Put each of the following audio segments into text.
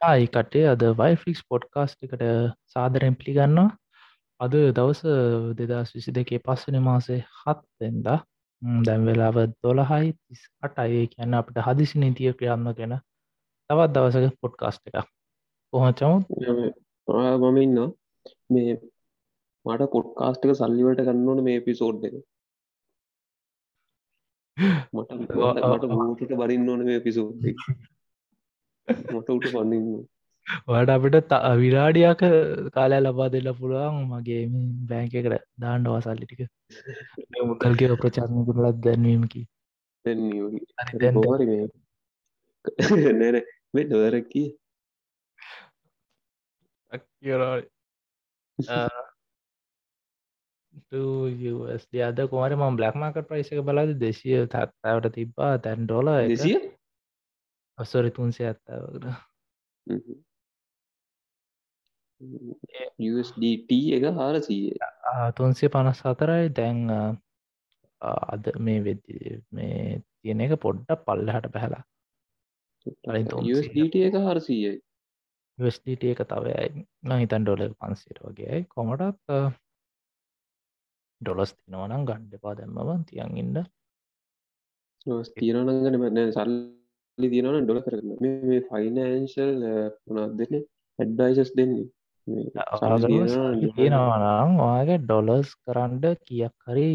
Hi කටේ අද වයිෆික්ස් podcast එකට සාදරෙන් පිළිගන්නවා. අද දවස දෙදස් විසි දෙකේ පස්සන මාසේ හත්වෙන්ද. දැම් වෙලාව දොළහයි තිස් අට අය කියන්න අපට හදිසි නීතිය ක්‍රියාන්න ගැන තවත් දවසක පොඩ්කාස්ට් එක කොහොචවු මම ඉන්න මේ මට පොඩ්කාස්ටක සල්ලිවට ගන්නවන මේ පිසෝඩ් එක. මට මට මූටට බරින්න ඕන මේ පිසෝඩ් මට උට පන්නන්න? වට අපිට විරාඩියක කාලය ලබා දෙල්ල පුළුවන් මගේ බෑංක එකට දාණ්ඩ වසල්ලි ටික. මුකල්ගේ ප්‍රචාරණ කරලත් දැන්වීමකි නැන මේ. ඩොරකී ස්ඩ අද කොමර ම බ්ලක්්මාකට ප්‍රයිසක බලද දෙශය තත්තාවට තිබ්බා තැන් ඩොල දෙසිය අස්සොරි තුන්සේ ඇත්තාවකට USDT එක හාරසීය තුන්සේ පනස් හතරයි දැන් අද මේ වෙද්දි මේ තියෙන එක පොඩ්ඩ පල්ලහට පැහලා USDT එක හරසීයයි USDT එක තවයයි හිතන් ඩොල පන්සිට වගේයි කොමටත් ඩොලස් තිනවනම් ගණ්ඩපා දැම්මම තියන් ඉන්න තීරණගන සල් තියනවන ඩොල කරන්න මේ ෆයිනන්ශල් පුනත් දෙන්න? ඇඩ්ඩයිසස් දෙන්නේ. තියෙනවනම් ඔයාගේ ඩොලස් කරන්ඩ කියක් හරි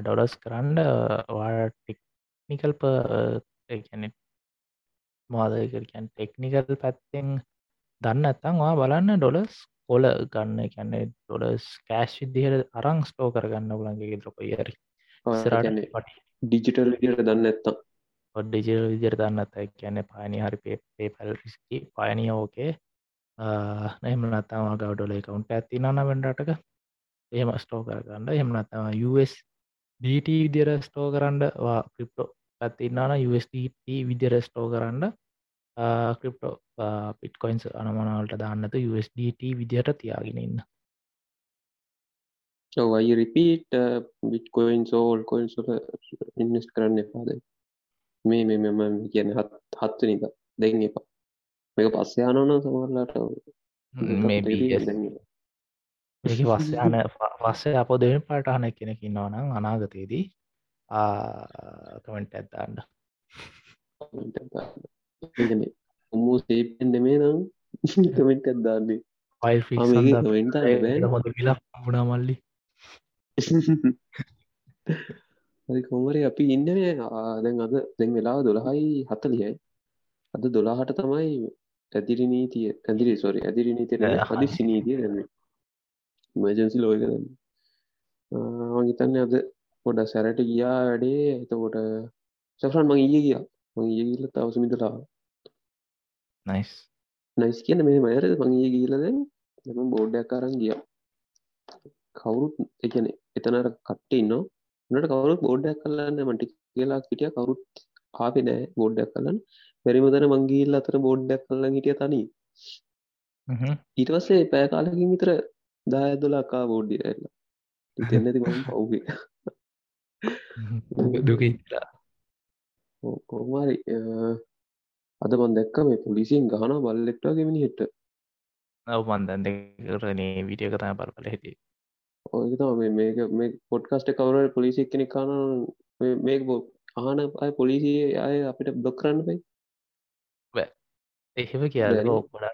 ඩොලස් කරන්ඩ ටෙක්නිකල් පැන මාදකරකැන් ටෙක්නිකල් පැත්තෙන් දන්න ඇත්තන් වා බලන්න ඩොලස් කොල ගන්න. කැන්නේ ඩොලස් කෑශ් විදිහට අරං ස්ටෝ කරගන්න පුලන්ගේ ද්‍රොප යරි ඩිජිටල් විදිට දන්න ඇත්තම් ඩිජල් විදිර දන්නත් කියන්න පානි හරි පේ පැල් රිස්කි පයනිය ඕකේ. නහම නත්තම ගවඩොල එකකවුන්ට ඇති නන වෙන්ඩටක එහෙම ස්ටෝ කරගන්න. එහෙම නත්තම US DT විදිර ස්ටෝ කරන්න. ක්‍රිප්ටෝ ඇතින්නන USDT විදිර ස්ටෝ කරන්න. ක්‍රිප්ටෝ පිට්කොයින්ස් අනමනවලට දාන්නත USDT විදිහට තියාගෙන ඉන්න. වයි රිපීට බිට්කොයින් සෝල් කොයින් සොල ඉන්නස් කරන්න එපාද මේ මේ මෙම කියන හත් හත්ව නිද දෙන්න එපා. මේක පස්සයානන සමරලාට මේක වස්සයන පස්සේ අප දෙන පාටහන කෙනෙක ඉන්නවනම් අනාගතයේදී කමෙන්ට් ඇත්දාන්න උමූ සේපෙන් දෙමේ නම් කමෙන්ට් ඇත්දාන්නේ හොඳ කියලා පුුණා මල්ලි කොමරි අපි ඉන්නනේ දැන් අද දැන් වෙලා දොළහයි හතලියයි අද දොලාහට තමයි ඇදිරි නීතිය ඇදිරි සොරි ඇදිරි නීතිය හදි සිනීතිය දැන්න මජන්සි ලෝයක මගේතන්න අද පොඩ සැරට ගියා වැඩේ. එතකොට සෆරන් මං ඊය ගියා. මං ඒ ගිල්ල තවසමිතලා නයිස් නයිස් කියන මේ මයර මං ඒ ගිල්ල දැන් එම බෝඩ්ඩයක් කරන් ගියා. කවුරුත් එකන එතනර කට්ටේ ඉන්නවා නට කවරුත් බෝඩ්ඩක් කල්ලන්න මටි කියලා හිටිය. කවරුත් ආපි නෑ බෝඩ්ඩක් කලන්න පැරිමතන මංගේල් අතර බෝඩ්ඩක් කල්ල හිටිය තනි ඊට පස්සේ පෑ කාලකින් විතර දායදොලාකා බෝඩ්ඩි ඇල්ල ඉතන්නති මම පව්ගේ දුක. කොහමරි අද මන් දැක්ක මේ පොලිසියෙන් ගහන බල්ලෙක්ටා ගෙමිනි හෙට ඔව මන්දන් දෙකරනේ විඩිය කතම පරපල හිටිය ඔයතම මේක මේ පොඩ්කස්ට කවර පොලිසික් කෙනෙ කාන මේක බෝ ආන අය පොලිසිය අය අපිට බ්ලොක් කරන්න පයි එහෙම කියල ඔක්කොඩ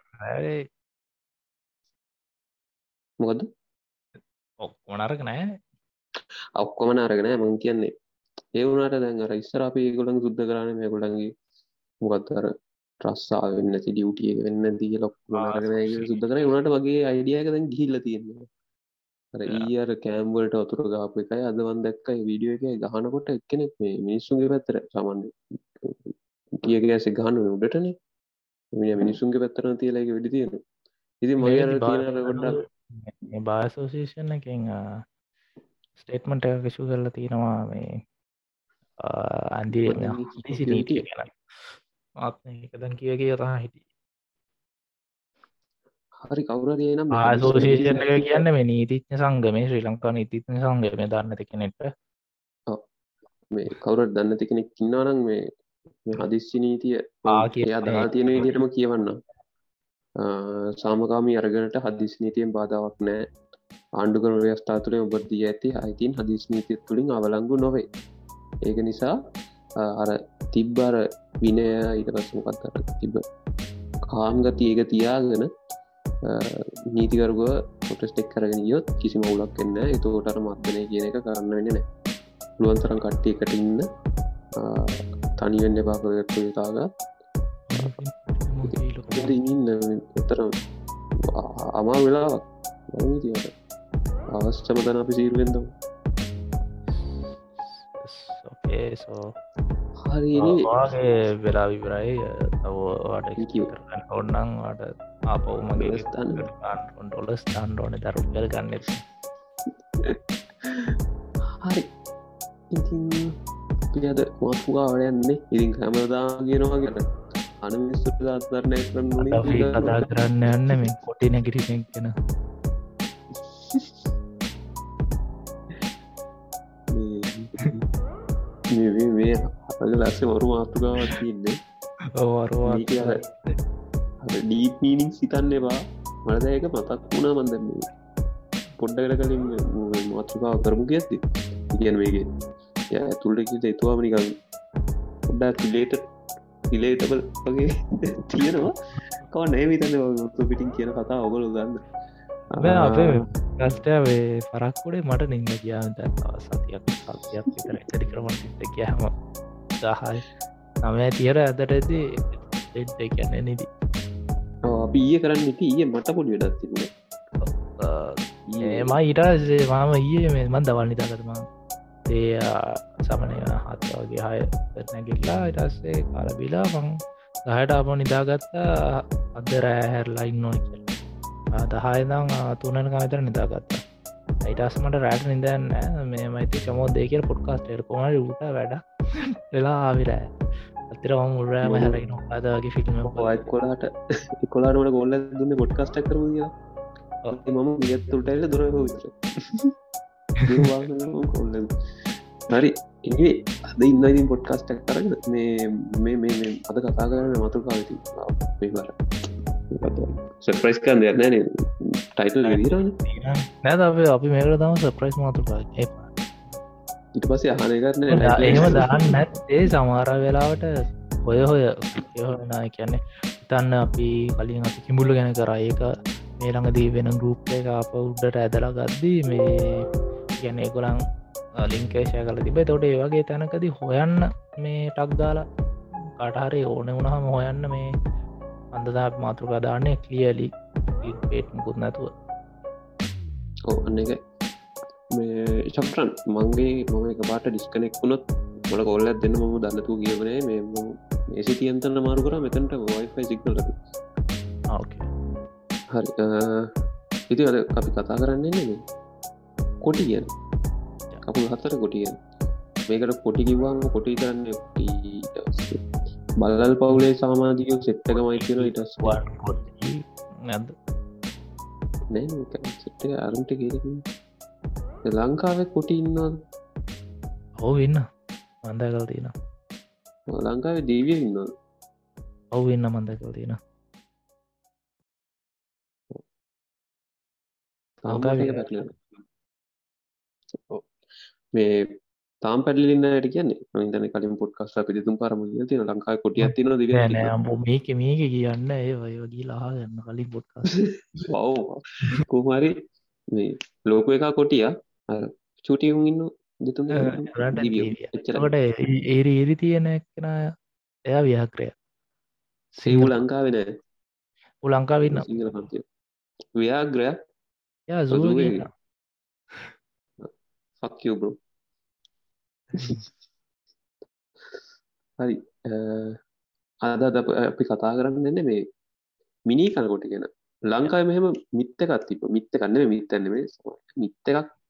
මොකද ඔක්කොනරක නෑ. ඔක්කොම අරගෙන මං කියන්නේ. ඒ වුණට දැන් අර ඉස්සර අපි ගොඩන් සුද්ධ කරන්න මේ ගොඩන්ගේ මොකත්තර ට්‍රස්සා වෙන්න ඩියුටිය වෙන්න දී ලොක් සුද්ධ කර. වුණට වගේ අයිඩියක දැන් ගිහිල්ල තියෙනවා ඊර කෑම්වලට අතුර ගාප එකයි අදවන් දැක්කයි වීඩියෝ එක ගහනකොට එක්කෙනෙක් මේ මිනිස්සුන්ගේ පැත්තර සමන්ඩ කියක ඇස ගහන්න උඩටනේ. මිනි මිනිසුන්ගේ පැත්තරන තියලක විඩි තියෙන ඉති මගේ ගොඩ බාසෝසේෂන් එකෙන් ස්ටේට්මට කශු කරලා තියෙනවා මේ අන්දිර කිසි නීතිය ගැන. ආත්ම එකදන් කිය කිය තහ හිටිය හරි කවුරරය නම් ආසෝෂේෂන කියන්න මේ නීතිඥ සංගමේ ශ්‍රී ලංකා නීතිඥ සංගම දන්න කෙනෙට මේ කවුරට දන්න කෙනෙක් කින්නානම් මේ හදිස්සි නීතිය ආ කියන එයා දා තියෙන විදිටම කියවන්න සාමකාමී අරගනට හදිස් නීතියෙන් බාධාවක් නෑ ආණ්ඩුකර ව්‍යස්ථා තුළේ ඔබ දී ඇති අයිතින් හදිස් නීතිය තුළින් අවලංගු නොවේ. ඒක නිසා අර තිබ්බර විනය ඊට පස්සම කත්තර තිබ කාම්ගති ඒක තියාගෙන නීතිකරුව පොටස්ටෙක් කරගෙන යොත් කිසි මවුලක් එන්න එතෝටර මත්දනය කියන එක කරන්න වෙන්න නෑ පුළුවන්තරම් කට්ටිය එකට ඉන්න තනිවෙන්න පාකගත්තු යුතාග ඉන්න එතර අමා වෙලාවක්. තියට අවශ්‍යමතන අපි සීරුවෙන්ද සෝ හරි වාගේ වෙලා විවරයි තවවාට ඔන්නම් වාට ආපවු මගේ ස්තන් ොන්ටොල ස්ටාන් ඕන දරුගල් ගන්න හරි ඉතින් අපි අද මත්පුකාවට යන්නේ ඉතින් කැමදා ගෙනවා ගැන අනමිස්තුට දත්තරණය කරන්න කතා කරන්න යන්න මේ කොටි නැගිරි ගැන මේ අග ලස්සේ වරු මාතුකාවක් තියන්නේ. වරවා ඩීප මීනිින් සිතන්න එවා මලදයක මතක් වුණා මන්දන්නේ පොඩ්ඩකට කලින් මාතෘකාව කරමු ඇති කියන වේගේ ය ඇතුළට එතුවාම නිකන් පොඩ්ඩා තිලේට තිලේටබල් වගේ තියෙනවා. කව නෑ විතන්න පිටින් කියන කතා ඔබල ගන්න අපේ ගස්ටේ පරක්කොඩේ මට නින්ද කියාන්ත සතියක් සතියක් විතර එතරි කරමට සිත කියහම දහයි නමය තියර ඇදරදී එඩ්ඩ කියන්න නිදී. ඊය කරන්න එක ඊය මට පොඩි තිබුණ. ඒම ඊටසේ මාම ඊයේ මේ මන් දවල් නිතාකරම ඒ සමනය හත් වගේ හය නැගිල්ලා ඉටස්සේ කාලබිලා මං දහයට අප නිදාගත්තා අද රෑහැරලා ඉන්නවා කියල. දහයදම් තුනන කාතර නිදාගත්තා අයිටස්මට රෑට නිදන්න මේ මයිති චමෝ දෙකර පොඩ්කාස්ටේට කොමට උට වැඩ වෙලා ආවිරෑ අතර ම මුරෑම හැරයි නොකාදගේ ෆිල්ම් කොලාට කොලානට ගොල්ල දුන්න පොඩ්කාස්ට කරුය මම ගත්තුටයිල දුර හරි එේ අද ඉන්න ඉතින් පොඩ්කාස්ටක් කරන්න මේ මේ මේ අද කතා කරන්න මතු කාවති පේබර සප්‍රයිස් කන්න යන්න ටයිටල් නැද? අපේ අපි මේකට තම සප්‍රයිස් මාතුකා ඉට පස්සේ අහන කරන්න එහෙම දහන්න නැත්තේ සමාර වෙලාවට හොය හොය යහනා කියන්නේ ඉතන්න අපි කලින් අපි කිමුල්ල ගැන කර. ඒක මේ ළඟදී වෙන ගරුප් එක අප උඩ්ඩට ඇදලා ගද්දී මේ ගැන කොළං ලිංකේෂය කල තිබේ තොට ඒ වගේ තැනකද හොයන්න මේ ටක් දාලා කටහරි ඕන වුණහම හොයන්න මේ අන්දදා මාතෘකාදානය කලියලි පේට්මුකුත් නැතුව. ඕන්න එක මේ චප්‍රන් මංගේ මම එක පාට ඩිස්කනෙක් වුණොත් මොල කොල්ලත් දෙන්න මම දන්නතු කියවනේ මේ ඒසි තියන්තන්න මාරු කර මෙතැන්ට වයිෆයි සික්නල හරි ඉති අද අපි කතා කරන්නේ නෙ කොටි කියෙන් කපු හත්තර කොටියෙන් මේකට කොටි කිවවාම කොටි කරන්න බලල් පවුලේ සාමාධිකෝ සෙට්ටක මයිකන ඉටස් නැද නෑ සෙට්ට අරුන්ට කියරකින් ලංකාවේ කොටි ඉන්නවා ඔව ඉන්න. මන්දකල් තියෙන ලංකාවේ දීවිය ඉන්නවා ඔවු ඉන්න මන්දකල් තියෙන මේ තාම් පැඩලින්න ඇට කියන්නේ? ඉතන කලින් පොට්කස් පිතුම් පරම තින ලංකායි කොටිය තින ද මේක මේක කියන්න. ඒ වයෝගී ලාහ ගන්න කලින් පොට්කස් පව් කුමරි මේ ලෝක එකා කොටිය චුටියුම් ඉන්න දෙතුන් එච්චරට ඒරි ඒරි තියෙන එක්කෙන එයා ව්‍යාක්‍රය සේවු ලංකාවෙන උලංකාවන්න සිංහල පන්තිය. ව්‍යාග්‍රය? යා සූ ෆක්යබෝ හරි අද අපි කතා කරන්න එන්න මේ මිනි කනකොට කියෙන ලංකායි මෙහෙම මිත්තකත් තිබ මිත්ත කන්න මිත්තන්නේ මිත්ත එකක් ද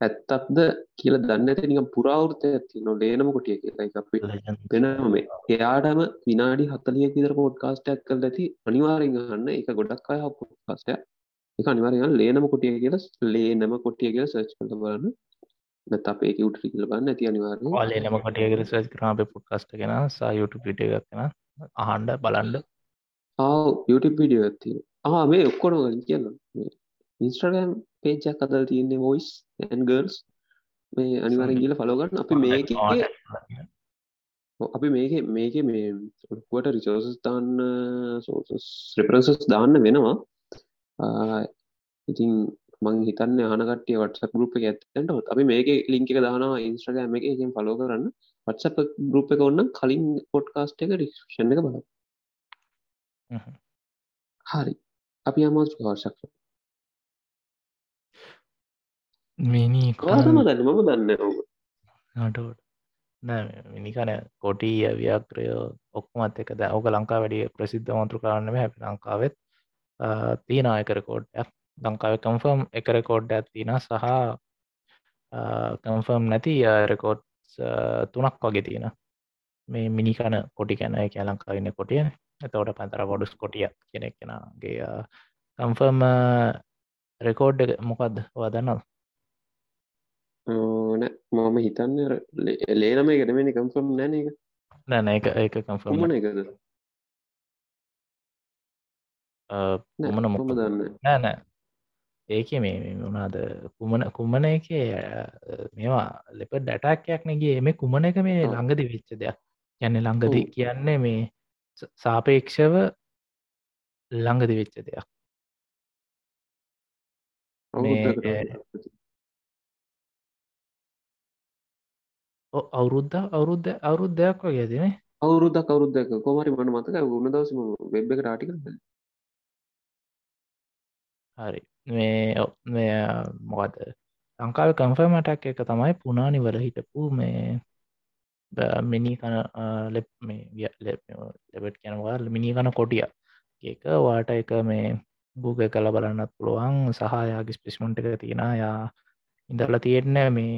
ඇත්තක්ද කියල දන්න ඇති නික පුරාවෘතය ඇති නො ලේනම කොටිය කියලයි අපි වෙනම එයාටම විනාඩි හත්තලිය කිදර පොඩ්කාස්ටයක් කල් ඇති අනිවාරෙන් ගන්න එක ගොඩක් අය පොඩ්කාස්ටය එක අනිවාරයන් ලේනම කොටිය කියල ලේනම කොටිය කියල සර්ච් කළ බලන්න. නැත අපේ උට කියල බන්න ඇති අනිවාර ඔලේ නම කටියගර සච් කරන අප පුට්කස්ට ගෙන සා යුට පිට එකක් කෙන අහන්ඩ බලන්ඩ YouTube විඩියෝ ඇති ආ මේ ඔක්කොන ගලින් කියන්න ඉන්ස්ට්‍රගම් පේජක් අදල් තියන්නේ වොයිස් ඇන්ගර්ස් මේ අනිවාරෙන් ගිල ෆලෝගන්න අපි මේක අපි මේක මේක මේ ඔක්කොට රිසෝසස් දාන්න රෙපරන්සස් දාන්න වෙනවා. ඉතින් මං හිතන්න ආනකටිය වටස ගරුප ඇත්තට අපි මේක ලිංක දානවා ඉන්ස්ට්‍රගෑම එක එකෙන් ෆලෝ කරන්න. වටසප ගරුප එක ඔන්න කලින් පොඩ්කාස්ට එක රික්ෂණ එක බල හරි. අපි අමාස් වර්ෂක් මිනි ම දන්න මම දන්න නටට මිනිකන කොටී ව්‍යාක්‍රය ඔක්කොමත් එක ද ඕක ලංකා වැඩිය ප්‍රසිද්ධ මන්ත්‍ර කරන්නම හැපි ලංකාවෙත්. තියනායකර කෝඩ්ඩයක් ලංකාව කම්ෆර්ම් එක රෙකෝඩ් ඇත්තින සහ කම්ෆර්ම් නැති රෙකෝඩ් තුනක් වගේ තියෙන මේ මිනිකන කොටි කැන එක ලංකාවන්න කොටිය එතවට පැතර වොඩුස් කොටිය කෙනෙක් කෙනගේ කම්ෆර්ම් රෙකෝඩ් මොකක්ද වදන්නවා මම හිතන්න ලේනම එකටමනි කම්ෆර්ම් නැන එක නැන එක ඒක. මන එකද? මොමන මොම දන්න නෑ. නෑ ඒක මේ වුණාද කුමන කුමන එක මේවා ලෙප ඩැටක්යක් නැගේ මේ කුමන එක මේ ළඟදි වෙච්ච දෙයක්? යන්න ළඟදී කියන්නේ මේ සාපේක්ෂව ළඟදි වෙච්ච දෙයක් අවුරුද්ධ අවුරුද්ධ අවුරුද්ධයක් වගේ දෙනේ අවුරුද්ධ කවරුද්දක කොමරි මන මතක උුණ දවසම වෙබ් එක රාටික හරි. මේ මොකද ලංකාව කම්ෆර්මටක් එක තමයි පුනානිවල හිටපු මේ මිනි කන ලෙප් මේ ලෙබට් කැනවල් මිනි කන කොටිය ඒක වාට එක මේ ගූග කල බලන්නත් පුළුවන්. සහයාගේ ස්පිස්මන්ට් එක තියෙන යා ඉඳරල තියෙන්න මේ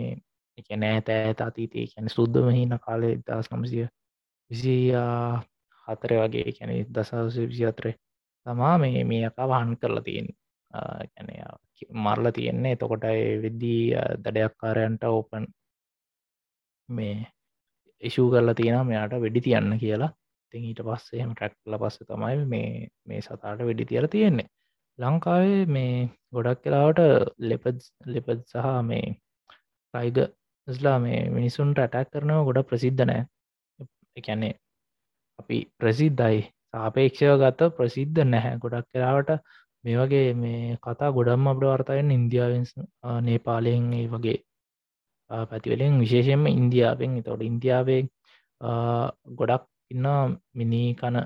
එක නෑ තෑත අතීතය. කැන සුද්දම හින කාලේ දස් නමසිය විසි හතර වගේ. කැනෙ දසස විසි අතරේ තමා මේ මේ අකා වහන් කරලා තියෙන් කැන මරල තියෙන්නේ. එතකොට වෙද්දී දඩයක් කාරයන්ට ඕපන් මේ ඉශූ කරලා තියෙන මෙයාට වෙඩි තියන්න කියලා. තින් ඊට පස්සේම ට්‍රැක්ල පස්ස තමයි මේ මේ සතාට වෙඩි තියර තියෙන්නේ. ලංකාවේ මේ ගොඩක් කලාවට ලෙපද් ලෙපද් සහ මේ රයිග ස්ලා මේ මිනිසුන්ට ඇටැක් කරනව ගොඩ ප්‍රසිද්ධ නෑ එකැන්නේ අපි ප්‍රසිද්ධයි. සාපේක්ෂව ගත ප්‍රසිද්ධ නැහැ. ගොඩක් කලාවට මේ වගේ මේ කතා ගොඩම් අපට වර්තායෙන් ඉන්දියාවෙන් නේපාලයෙන් ඒ වගේ පැතිවලින් විශේෂයෙන්ම ඉන්දියාවෙන්. තොට ඉන්දියාවේ ගොඩක් ඉන්න මිනිකන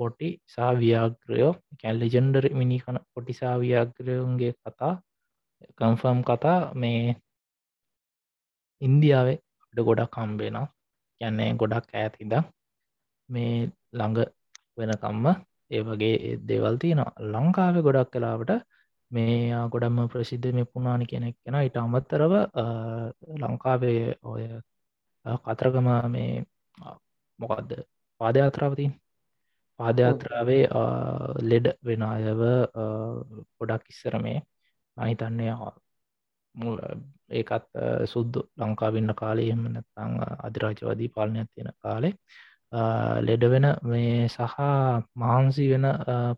කොටි සා ව්‍යාග්‍රයෝ. කැල් ලෙජෙන්ඩර් මිනිකන කොටිසා ව්‍යාග්‍රයුන්ගේ කතා කම්ෆර්ම් කතා මේ ඉන්දියාවේ අඩ ගොඩක් කම්බේනවා යන්නේ ගොඩක් ඈතිද මේ ළඟ වෙනකම්ම ඒ වගේ දේවල් තියෙනවා. ලංකාවේ ගොඩක් කලාවට මේ ගොඩම්ම ප්‍රසිද්ධ මේ පුුණානි කෙනෙක් කෙන ඉට අමත්තරව ලංකාවේ ඔය කතරගම මේ මොකක්ද පාදයාත්‍රාවතින් පාදයාත්‍රාවේ ලෙඩ වෙන අයව ගොඩක් ඉස්සර මේ අහිතන්නේ ඒකත් සුද්දු ලංකාවෙන්න කාලේ එම නැත්තං අධිරාජවාදී පාලනයක් තියෙන කාලේ. ලෙඩ වෙන මේ සහ මහන්සි වෙන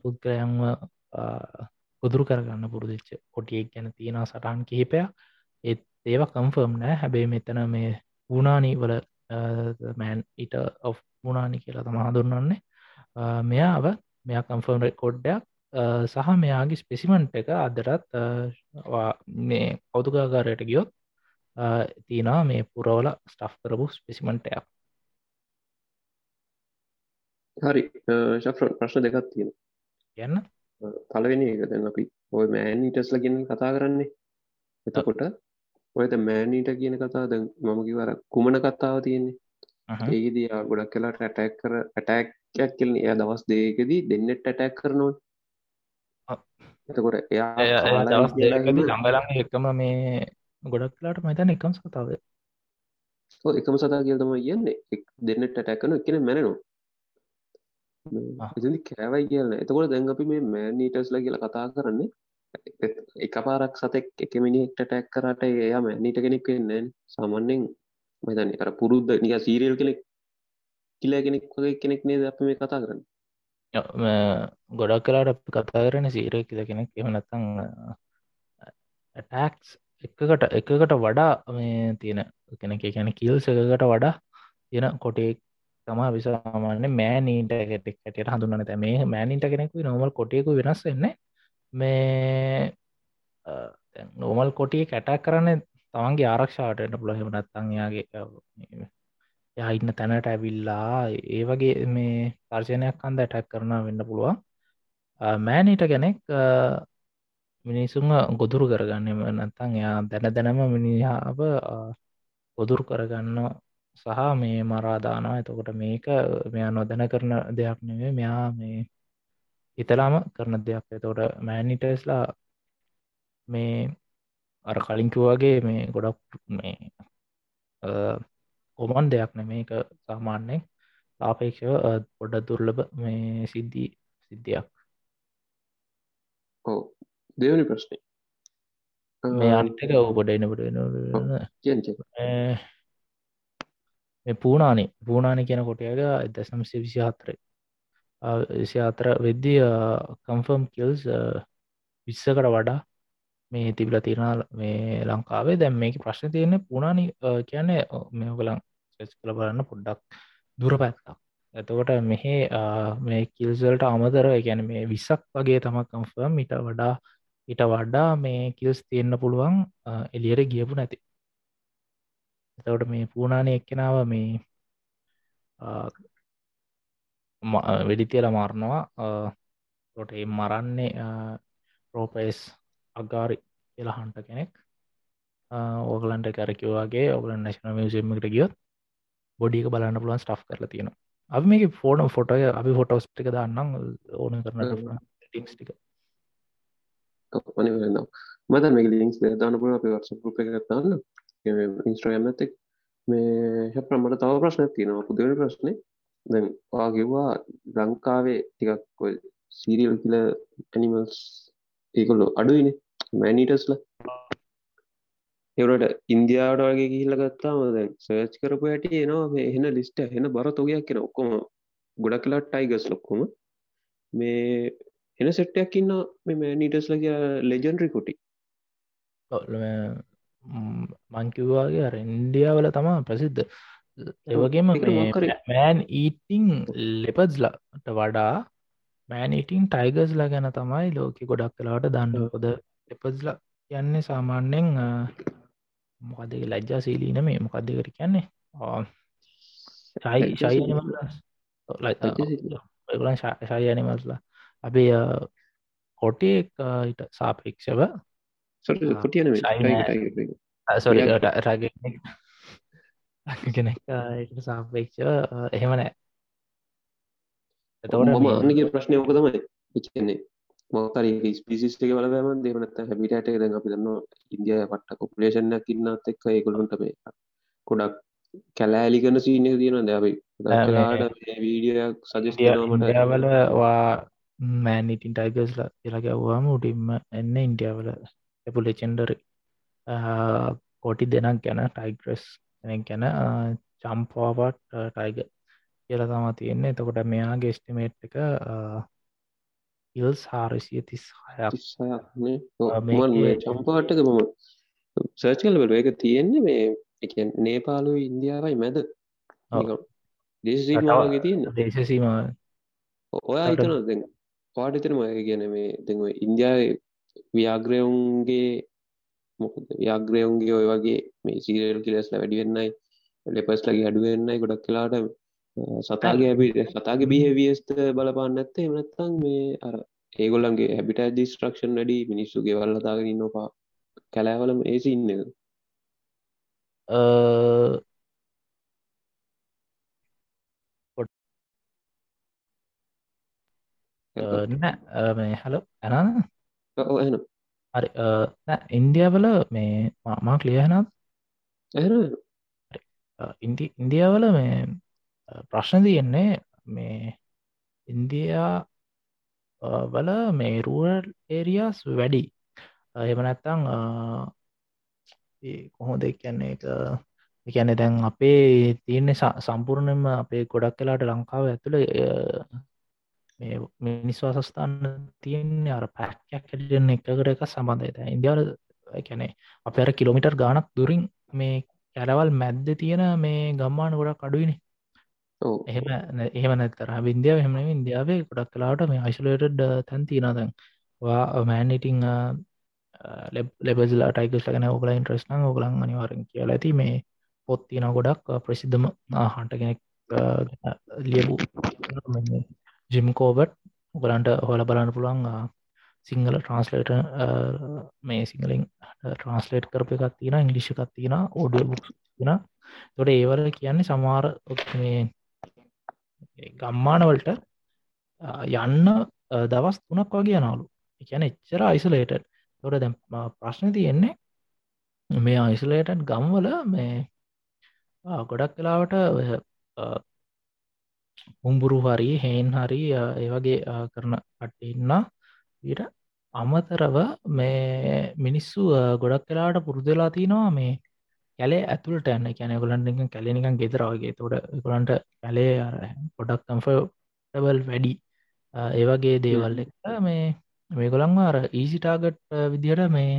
පුද්ගලයන්ව ගොදුරු කරගන්න පුරුදිච්ච කොටියෙක් ගැන තියෙන සටන් කිහිපයක්. ඒත් ඒව කම්ෆර්ම් නෑ. හැබැයි මෙතන මේ වුණානී වල මෑන් ඉට ඔ් මුණානි කියලා තම හඳුරන්නන්නේ මෙයාව මෙයා කම්ෆර්ම් රෙකෝඩ්ඩයක් සහ මෙයාගේ ස්පෙසිමන්ට් එක අදරත් මේ කෞතුකාකාරයට ගියොත් තිනා මේ පුරවල ස්ටෆ් කරපු ස්පෙසිමන්ටයක් හරි. ශෆ්‍ර ප්‍රශ්න දෙකත් තියෙන කියන්න. පලවෙනි එක දැන් අපි ඔය මෑනීටස් ලගෙන කතා කරන්නේ. එතකොට ඔයත මෑනීට කියන කතා දැ මම කිවර කුමන කතාව තියෙන්නේ? ඒදී ගොඩක් කලාට ඇටැක් කර ඇටැක්යක් කියලන එය දවස් දේකදී දෙන්නෙට ඇටැක් කරනවා එතකොට එයා ළඟලම් එකම මේ ගොඩක් කලාට මතන එකම් කතාව එකම සතා කියල්තම කියන්නේ. දෙන්නට ඇටැක්කන එකන මැරෙනවා. එති කෑවයි කියන්න. එතකොට දැන් අපි මේ මෑනීටස්ල කියලා කතා කරන්නේ එක පාරක් සතෙක් එක මිනිෙක්ට ටැක් කරට එයා මැනීට කෙනෙක් වෙන්න සාමන්‍යෙන් මතන කර පුරුද්ධ නික සීරියල් කෙනෙක් කියල කෙනෙක් කෙනෙක් නේද අප මේ කතා කරන්න ගොඩක් කලාට අපි කතා කරන සීරය කියල කෙනෙක් එමනත්තං ටක්ස් එකකට එකකට වඩා මේ තියෙන කෙනෙක ගැන කිල්ස එකකට වඩා තියෙන කොටෙක් තමා විසාමාන්‍ය මෑනීන්ට ගෙටෙක් ඇට හඳුන්න තැ මේ මෑනින්ට කෙනෙකු නොමල් කොටයකු වෙනස් වෙන්න මේ නෝමල් කොටිය කැටක් කරන්න තමන්ගේ ආරක්ෂාටට පුළහෙම නත්තංයාගේ යා ඉන්න තැනට ඇවිල්ලා ඒ වගේ මේ තර්ශනයක් අන්ද ඇටැක් කරන වෙන්න පුළුවන්. මෑනීට කෙනෙක් මිනිසුන් ගොදුරු කරගන්නම නැත්තං එයා දැන දැනම මිනිහාව ගොදුරු කරගන්න සහ මේ මරාදානවා එතකොට මේක මෙයා නොදැන කරන දෙයක් නෙවේ මෙයා මේ ඉතලාම කරන දෙයක්. එතෝට මෑනිටස්ලා මේ අර කලින්කිවගේ මේ ගොඩක් මේ කොමන් දෙයක් න මේක සාමාන්‍යෙන් සාපේක්ෂව පොඩ දුර්ලභ මේ සිද්ධී සිද්ධියක්. ඕ දෙවනි ප්‍රශ්නය මේ අනිතක ඔව. ගොඩ එනට මේ පූනානේ. පූනානි කියන කොටයක දසම්සේ විසි හතරේ විසි අතර වෙද්දී කම්ෆර්ම් කිල්ස් විස්සකට වඩා මේ තිබිල තිරණ මේ ලංකාවේ. දැම් මේක ප්‍රශ්න තියෙන පුුණනි කියන්නේ මේකලං සෙස් කළ බලන්න පොඩ්ඩක් දුර පැත්තක්. එතකොට මෙහෙ මේ කිල්සල්ට අමතර ගැන මේ විස්සක් වගේ තම කම්ෆර්ම් ඉට වඩා ඉට වඩා මේ කිල්ස් තියෙන්න්න පුළුවන් එලියට ගියපු නැති. එතවට මේ පූනානය එක්කෙනාව මේ වෙඩිතියල මාරණවා තොට එ මරන්නේ රෝපයිස් අගාරි කියලා හන්ට කෙනෙක් ඕගලන්ට කැරකිවගේ ඔගලන් නැශන මියසිම්මට ගියොත් බොඩික බලන්න පුළුවන් ස්ට් කරලා තියෙනවා. අපි මේක ෆෝන ෆොටය අපි ෆොටෝස් ටික දන්නම් ඕන කරන ටික. අනිවෙන්න මත මේ ලින්ක්ස් දානපුර අපි වර්ස රුප එකගත්තාන්න ඉන්ස්ට්‍රයම්නතෙක් මේ හ ප්‍රමට තව ප්‍රශ්න තියෙනවා පුදවන ප්‍රශ්නය දැන් වාගෙවා ලංකාවේ ටිකක් සීරියල් කියල ඇනිමල්ස් ඒකොල්ලො අඩුයින මැනිටස්ල එවට ඉන්දියාවට වගේ ගිහිල්ල ගත්තාම දැන් සර්ච් කරපු ඇට එනවා මේ එහන ලිස්ට එන බර තොගයක් කියෙන ඔක්කොම ගොඩක් කලා ටයිගස් ලොක්කොම මේ එන සෙට්ටයක් ඉන්න මේ මෑනිටස්ල කිය ලෙජන්ඩරි කොටි මංකිවවාගේ අර ඉන්ඩියාවල තමා ප්‍රසිද්ධ ඒවගේම මෑන් ඊටිං ලෙපස්ලට වඩා මෑනිටිං ටයිගස්ලා ගැන තමයි ලෝක ගොඩක් කලාට දන්න කොද එපස්ලා කියන්නේ සාමාන්‍යෙන් මොකද ලජ්ජා සීලීන මේ මොකක්දකට කියන්නේ? ශයි ශයි ඇනිමල්ස්ලා අපේ කොටේ ඉට සාපේක්ෂව කෙනෙක් සාපේක්ෂව එහෙම නෑ. එතවට මානගේ ප්‍රශ්නය ඕක තමයි. කියන්නේ මොකර ස්පිසිස් එක බලම දෙවනත් හැමිටට ද අපි දන්න ඉන්දිය පට්ට කොපලේෂන්යක් ඉන්නත් එක්ක ඒකොළුන්ට මේ ගොඩක් කැලෑලි කන සීනය තියෙන දැබයි වීඩියක් සජස්ටමට වල වා මෑනිටින් ටයිගස්ලා කියලා ගැව්වාම උටින්ම එන්න ඉන්ඩියාවල එපුලෙචෙන්ඩර් කොටි දෙනක් ගැන ටයිග්‍රස් ගැන චම්පාවට ටයිග කියල තම තියෙන්නේ. එතකොට මෙයා ගෙස්ටිමේට් එක ඉල්ස් හාරසිය තිස් චම්පාටක මම සර්ච් කල බල එක තියෙන්නේ මේ එක නේපාලු ඉන්දියාවයි මැද. දේශසීමාවගේ තියන්න. දේශසීම ඔයා හිතන දෙ පාටිතර මය කියන මේ දෙව ඉන්දියාව ව්‍යාග්‍රයවුන්ගේ මොකද? ව්‍යාග්‍රයවුන්ගේ ඔය වගේ මේ සීරල් කිලස්ල වැඩිවෙන්නයි ලෙපස්ලගේ අඩුවෙන්නයි ගොඩක් කලාට සතාගේ ඇබි සතාගේ බිහවියස්ත බලපාන්න ඇත්තේ එමනත්තං මේ අර ඒගොල්ලන්ගේ හැබිට දිස්ට්‍රක්ෂන් වැඩි මිනිස්සුගේ වල්ලතාගෙන නොපා කැලෑවලම ඒසි ඉන්න. නෑ හලෝ ඇනන එන හරි ඉන්දියාවල මේ මා ලියහනත් ඉන්දි ඉන්දියාවල මේ ප්‍රශ්න තියෙන්නේ මේ ඉන්දයා වල මේ රූරල් ඒරියස් වැඩි. එහෙම නැත්තං කොහොද කියන්නේ එක එකැනෙ දැන් අපේ තියන්නේ සම්පූර්ණයම අපේ ගොඩක් කලාට ලංකාව ඇතුළ මිනිස් වසස්ථාන තියන්නේ අර පැක්යක් හැටියෙන් එකකට එක සබඳයත ඉන්දියාව කැනෙ අප අර කිලෝමිටර් ගානක් දුරින් මේ කැරවල් මැද්ද තියෙන මේ ගම්මාන ගොඩක් අඩුවනි එහෙම එහෙම නැතර වින්දියාව එහෙම ඉන්දියාවේ ගොඩක් කලාට මේ අයිසුලේටඩ් තැන් තියනදැන් වා මෑන්නිටිං ලෙබස්ලා ටයිකස් ලගෙන ඔගල ඉන්ට්‍රස්න ඔගලන් අනිවාරෙන් කියලා. ඇති මේ පොත් තියන ගොඩක් ප්‍රසිද්ධම හන්ට කෙනෙක් ලියපු ජිම් කෝබට්. ඔගලන්ට හොල බලන්න පුළුවන් සිංහල ට්‍රන්ස්ලේට මේ සිංහලින් ට්‍රන්ස්ලේට් කරප එකක් තියෙන ඉංගලිෂ් එකක් තියෙන ඕඩිය බුක් තින තොට ඒවල කියන්නේ සමාර මේ ගම්මානවලට යන්න දවස් තුනක් වගේ නාලු එකන එච්චර අයිසලේට තොට දැ ප්‍රශ්න තියෙන්නේ මේ අයිසලේටන් ගම්වල මේ ගොඩක් කලාවට උම්බුරු හරි හෙන් හරි ඒවගේ කරන කටඉන්න ඊට අමතරව මේ මිනිස්සු ගොඩක් කලාට පුරුදලා තිනවා මේ කැලේ ඇතුළට යන්න. කැන ගොලන්ට කැලෙනිකන් ගෙතරවාගේ තොට ගොලන්ට කැලේ පොඩක් කම්ෆබල් වැඩි. ඒවගේ දේවල් එක මේ මේ ගොළන්ව අර ඊසිටාගට් විදිහට මේ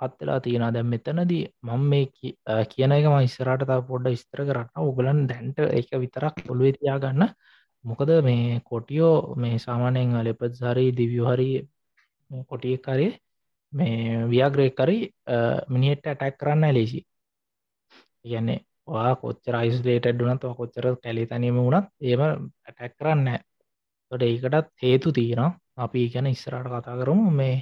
පත්වෙලා තියෙන දැම් මෙතනදී මං මේ කියන එක ම ඉස්සරට තා පොඩ්ඩ ස්තර කරන්න. උගලන් දැන්ට එක විතරක් පොළුව තියා ගන්න මොකද මේ කොටියෝ මේ සාමානයෙන් ලෙපත් හරි දිවියහරි කොටිය කරේ මේ ව්‍යාග්‍රේකරි මිනිියට ඇටැක් කරන්න ලේසි කියන්නේ වා කොච්චර යිස්ලේට ඩුනත් කොච්චර කැලි තනීම වුණත් ඒම ඇටැක් කරන්න තොට ඒකටත් හේතු තියෙනවා. අපි ගැන ඉස්සරට කතා කරමු. මේ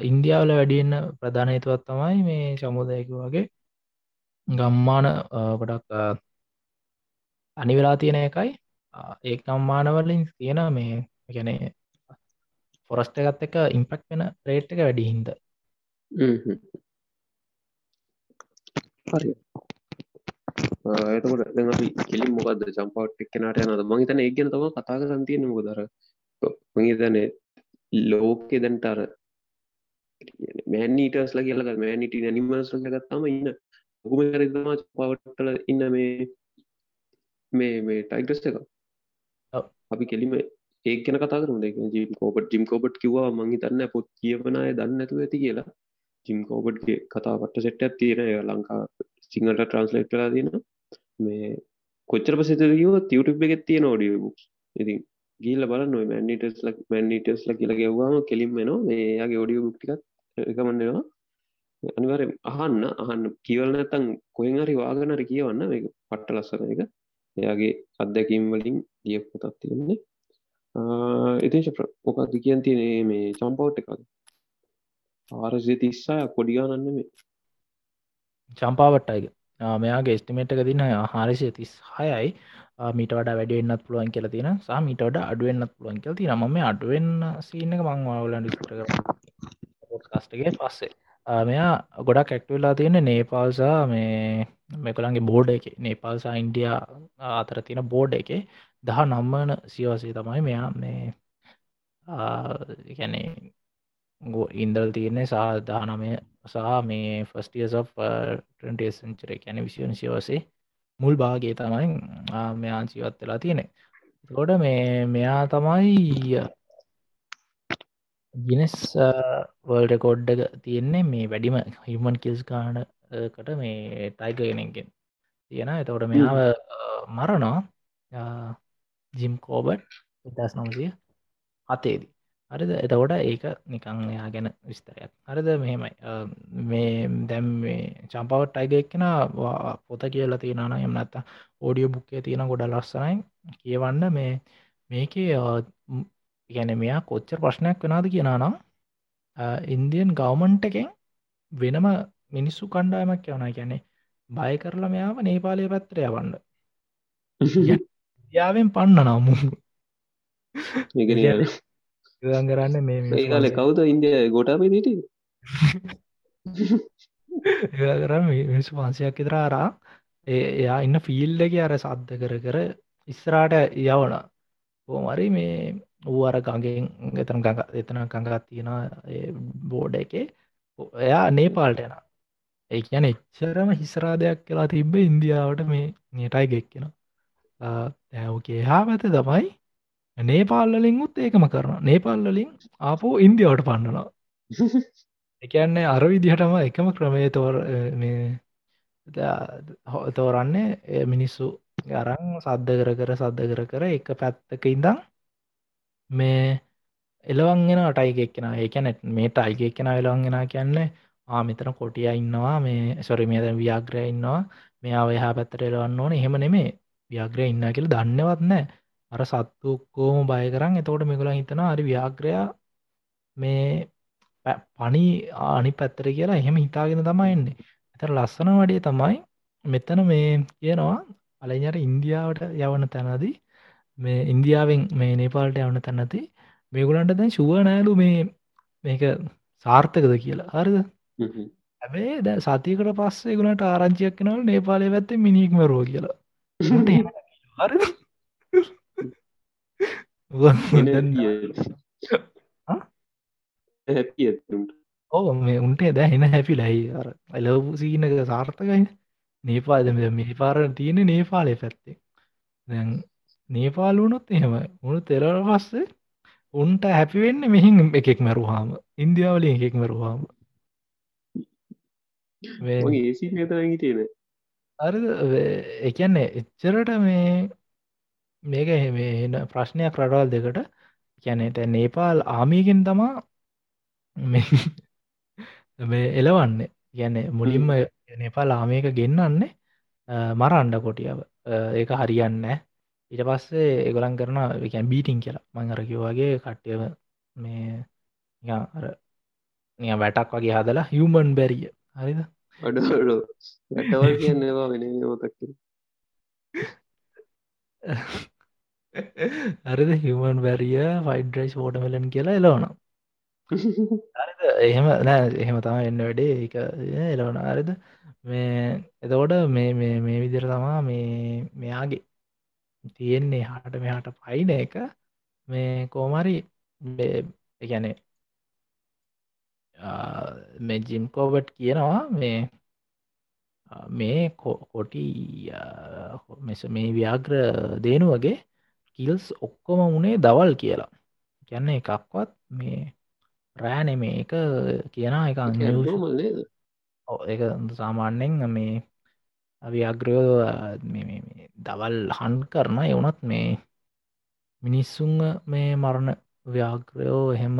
ඉන්දියාවල වැඩියන්න ප්‍රධානයතුවත් තමයි මේ සමුදයක වගේ ගම්මාන ගොඩක් අනිවෙලා තියෙන එකයි. ඒ ගම්මානවලින් තියෙන මේ ගැනේ ෆොරස්ට එකත් එක ඉම්පෙක්් වෙන රේට් එක වැඩි හින්ද? හරි. එතකොට දැන් අපි කෙලින් මොකක්ද චම්පවට් එක්කනට යනද මං හිතන ඒ ගැන තම කතා කරන් තියෙන මොකදර මං හිතන ලෝකෙ දැන්ටර මෑනීටස්ල කියලක මෑනිට නිමස් ගත්තම ඉන්න ඔකුම කරතමා පවට්ටල ඉන්න මේ මේ මේ ටයිටස් එක අපි කෙලිම ඒක ගැන කතා කරම. දෙක ජිම් කෝපට ජිම් කෝපට් කිවා මංහි තන්න පොත් කියවනය දන්න ඇතු ඇති කියලා. ජිම් කෝපට්ගේ කතා පට සෙට්ට තියෙන ලංකා සිංහලට ට්‍රන්ස්ලේට් කලා තින මේ කොච්චර පසත කිව තියුටුබ් එකෙත් තියෙන ෝඩිය බුක් ඉතින් ගීල බල නො මැනිටස් ලක් මැනිටස් ල කියලා ගෙව්වාම කෙලින් වෙන මේයාගේ ෝඩිය බුක්ටිකත් එකමන්නවා අනිවර අහන්න. අහන්න කියවල නැතන් කොහෙන් හරි වාගනර කියවන්න. මේ පට්ට ලස්සන එක. එයාගේ අත්දැකීම් වලින් දිය පොතත් තියෙන්නේ ඉතින් මොකක්ද කියන් තියනේ මේ චම්පවට් එකද ආරසිය තිස්සා කොඩිගානන්න මේ චම්පාවට්ටයික මෙයාගේ ස්ටිමේට් එක දින හාරිසිය තිස් හයයි මීට වඩ වැඩෙන්න්නත් පුළුවන් කියල තින සා මීට වඩ අඩුවෙන්න්නත් පුළුවන් කියල තින ම අඩුවෙන් සිීන එක මංවාවලන් ඩිස්ට කස්ටගේ පස්සේ. මෙයා ගොඩක් ඇක්ටවෙලා තියෙන නේපාල්සා මේ මෙකළන්ගේ බෝඩ් එක. නේපාල්සා ඉන්ඩිය අතර තියෙන බෝඩ් එක. දහ නම්මන සියවසේ තමයි මෙයා මේ ගැනේ ඉන්දල් තියන්නේ සා දානමය සහ මේ ෆස්ටියස් ටන්ටේසංචර කැන විසිවන සිවසේ මුල් භාගේ තමයි මෙයා ජීවත් වෙලා තියෙනෙ ගොඩ මේ මෙයා තමයි ගිනස් වර්ල්ඩ කොඩ්ඩ තියෙන්නේ මේ වැඩිම හිමන් කිල්ස් ගානකට මේ ටයික කෙනෙක්ගෙන් තියෙන එතකොට මෙයාව මරණා ජිම් කෝබට් ඉදස් නම්සිය අතේදී හරිද? එතකොට ඒක නිකං එයා ගැන විස්තරයක්. හරිද? මෙහෙමයි. මේ දැම් මේ චම්පවට අයිග එක්කෙන පොත කියලා තියෙනන එම නැත්ත ඕඩියෝ බුක්කේ තියෙන ගොඩ ලස්සනයි කියවන්න. මේ මේකේ ගැන මෙයා කොච්චර ප්‍රශ්නයක් වෙනද කියනනම් ඉන්දියන් ගවමන්ට එකෙන් වෙනම මිනිස්සු කණ්ඩායමක් යවන ගැනෙ බය කරලා මෙයාව නේපාලය පැත්තරය වන්න යාවෙන් පන්න නමු කරන්න මේ ඒකාල කවුද ඉන්දිය ගොටාප දිට කරම මිනිසු පන්සයක් ඉතරාරා එයා ඉන්න ෆිල්ඩක අර සද්ධ කර කර ඉස්සරාට යවන ඕමරි මේ ඌ අර ගඟෙන් එතන ගඟ එතන ගඟත් තියෙන බෝඩ එකේ. එයා නේපාල්ට යන ඒ කියන එච්චරම හිසරා දෙයක් කියලා තිබ්බ ඉන්දියාවට මේ නටයි ගෙක්කෙන ඇවගේ හා පැත තමයි නේපාල්ලින්ුත් ඒකම කරන නේපල්ලලින් ආපෝ ඉන්දියාවට පන්නනවා. එකන්නේ අර විදිහටම එකම ක්‍රමේ තෝර තෝරන්නේ මිනිස්සු අරං සද්ධ කර කර සද්ධ කර කර එක පැත්තක ඉඳං මේ එලවන්ගෙන අටයිගෙක් කෙන. ඒකැනෙත් මේට අයිගෙක් කෙන එලවන්ගෙන කියන්නේ ආමිතන කොටිය ඉන්නවා. මේ සොරි මේද ව්‍යාග්‍රය ඉන්නවා. මෙයා ඔයහා පැත්තට එලවන්න ඕන. එහෙම නෙමේ ව්‍යාග්‍රය ඉන්න කියල දන්නවත් නෑ අර සත්තුක්කෝම බය කරන්න එතෝට මෙගුල හිතන අරි ව්‍යාග්‍රයා මේ පනි ආනි පැත්තර කියලා එහෙම හිතාගෙන තමයින්නේ එතර ලස්සන වඩිය තමයි මෙතන මේ කියනවා අලඥර ඉන්දියාවට යවන තැනදී මේ ඉන්දියාවෙන් මේ නේපාල්ට යවන තැනති මේගුලන්ට දැන් ශුව නෑලු මේ මේක සාර්ථකද කියලා. හරිද? හැබේ ද සතියකට පස්සේ ගුණට ආරංචියක් කෙනවල නේපාලය පැත්තේ මිනික් මරෝ කියලා. හරි ඕ මේ උන්ට දැ හෙන හැපි ලයි අර එලවපු සීනක සාර්ථකයි නේපාද මේ පාර තියෙන නේපාලය පැත්තේ. දැන් නේපාල වුණොත් එහෙම. උුණු තෙරර පස්සේ උන්ට හැපිවෙන්න මෙහින් එකෙක් මැරුහාම ඉන්දියාවලින් එකෙක් මැරුහාම ඒසි නතරගි තියෙන අර එකන්නේ එච්චරට මේ මේක එහෙම ප්‍රශ්නයක් රටවල් දෙකට. කියැනෙ තැ නේපාල් ආමීගෙන් තමා මේ එලවන්න. ගැන මුලින්ම නේපාල් ආමයක ගෙන්න්නන්නේ මරන්ඩ කොටියාව. ඒක හරියන්න ඊට පස්සේ එගොලන් කරන එකැන් බීටිං කියලා. මංගරකිවගේ කට්ටයව මේ වැටක් වගේ හදලා හියමන් බැරිය හරිද? වැටවල් කියන්නවා වෙන මතක් අරද හිමන් බැරිය ෆයිඩ්‍රයිස් ෝටමලන් කියලා එලවන එහෙම නෑ එහෙම තම එන්න වැඩේ. එක එලවන අරද මේ එතෝට මේ මේ විදිර තමා මේ මෙයාගේ තියෙන්නේ හට මෙහාට පයින එක. මේ කෝමරි ගැනේ මේ ජිම් කෝබට් කියනවා. මේ මේ කොටි මෙස මේ ව්‍යාග්‍ර දේනුවගේ කිල්ස් ඔක්කොම වුණේ දවල් කියලා. ගැන්න එකක්වත් මේ රෑනෙ මේ එක කියන එක එක සාමාන්‍යෙන් මේ අව්‍යාග්‍රයෝ දවල් හන් කරන එවනත් මේ මිනිස්සුන් මේ මරණ ව්‍යාග්‍රයෝ එහෙම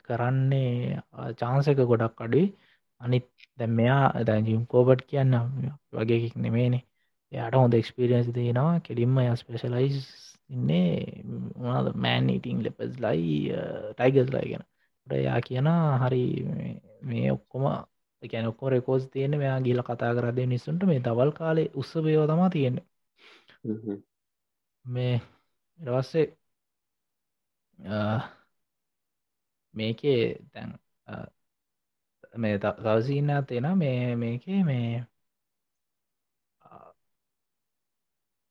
කරන්නේ චාන්සක ගොඩක් අඩුයි. අනිත් දැ මෙයා දැජිම් කෝබට් කියන්න වගේකෙක් නෙමේනේ යට හොඳ එක්ස්පිරියන්ස් තියෙනවා. කෙලින්ම ය ස්පේශලයිස් ඉන්නේ මොනාද මෑන් ඉටිං ලෙපස් ලයි ටයිගස් ලයි ගැන. යා කියන හරි මේ ඔක්කොම එකැන ඔක්කො රෙකෝස් තියෙන මෙයා ගිල කතා කරද නිසුන්ට මේ දවල් කාලේ උත්සභයෝ තමා තියෙන්නේ. මේ රවස්සේ මේකේ දැන් මේ තවසින්න තියෙන මේ මේකේ මේ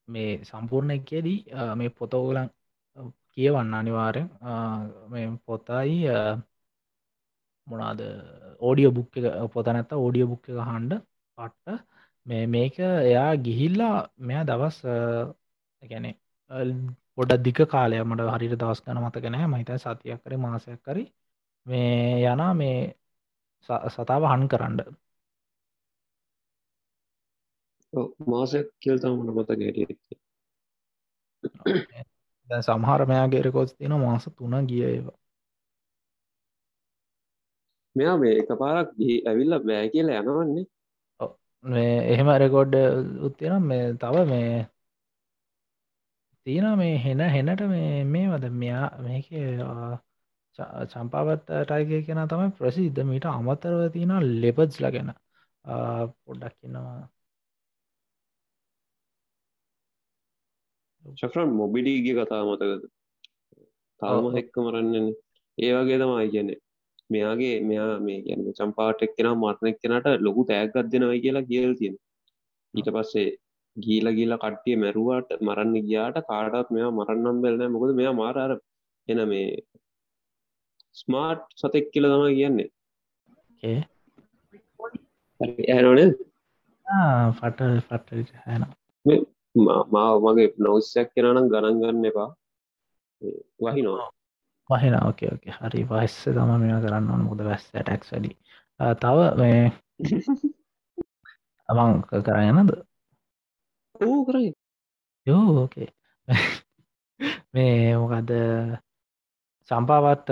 මේ සම්පූර්ණ එකේදී මේ පොතෝගලන් කියවන්න අනිවාරෙන් මේ පොතයි මොනාද ඕඩියෝ බුක් එක පොත නැත්ත ඕඩියෝ බුක් එක හන්ඩ පට්ට. මේ මේක එයා ගිහිල්ලා මෙයා දවස් ගැනේ පොඩ දික කාලය මට හරිට දවස් ගන මතකනෑ මහිත සතියක් කර මාසයක් කරි මේ යනා මේ සතාව හන් කරන්න. මාසයක් කියල්තම මට මත ගැට දැ සමහර මෙයාගේ රෙකෝස් තින මාස තුන ගිය ඒවා මෙයා මේ එක පාරක් ඇවිල්ල බෑ කියලා යනවන්නේ. එහෙම රෙකෝඩ් උත්තිනම් මේ තව මේ තියෙන මේ හෙන හෙනට මේ මේ වද මෙයා මේක චම්පාවත් ටයිගය කෙන තමයි ප්‍රසිද්ධ. මීට අමතරව තියෙන ලෙපත්ස් ලගෙන පොඩ්ඩක් කියන්නවා ශක්‍රන් මොබිඩීගේ කතා මතකද? තාම එක්ක මරන්නන ඒ වගේ තමයි කියන්නේ මෙයාගේ මෙයා මේ කියන්න චම්පාටක් කෙන මරණක් කෙනට ලොකු තෑගත් දෙනවයි කියලා කියල් තියෙන ඊට පස්සේ ගීල ගීල කට්ටිය මැරුවාට මරන්න ගියාට කාටත් මෙයා මරන්නම් බැලන මොකද මෙයා මාරාර එන මේ ස්මාර්ට් සතෙක් කියල තමයි කියන්නේ. ඇනනේ පට පට හැන මාව මගේ නොස්සයක් කෙනනම් ගණන් ගන්න එපා. වහිනවා වහින. ඕකේ ඕකේ හරි. වස්ස තම මෙ කරන්න ඕන. මුද වැස්ස ටැක්ස් වැඩි. තව මේ අමං කරයනද ඕ කරයි යෝ ඕකේ මේ මොකද සම්පාවත්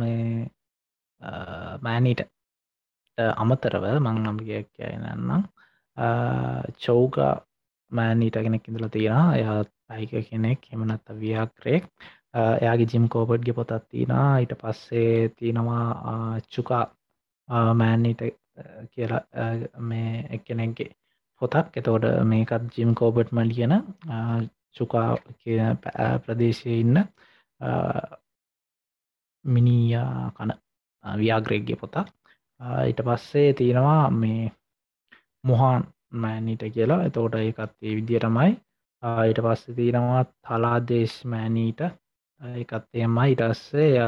මේ මෑනීට අමතරව මං නම්ගයක් කියනන්නම් චෞග මෑනීට කෙනෙක් ඉඳල තියෙන එයාත් අයික කෙනෙක්. එමනත්ත ව්‍යාක්‍රයෙක් එයාගේ ජිම් කෝපට්ගේ පොතත් තිනා ඊට පස්සේ තියෙනවා චුකා මෑන්නිට කියලා මේ එක්කෙනෙක්ගේ පොතක්. එතෝට මේකත් ජිම් කෝබට්ම ලියන චුකා කියන ප්‍රදේශය ඉන්න මිනීයා කන ව්‍යාග්‍රේග්ගේ පොතක්. ඊට පස්සේ තියෙනවා මේ මොහන් මෑනිට කියලා. එතෝට ඒකත් ඒ විදිහටමයි. ඊට පස්සේ තියෙනවා තලාදේශ් මෑනීට එකත් එමයි ඉටස්සේ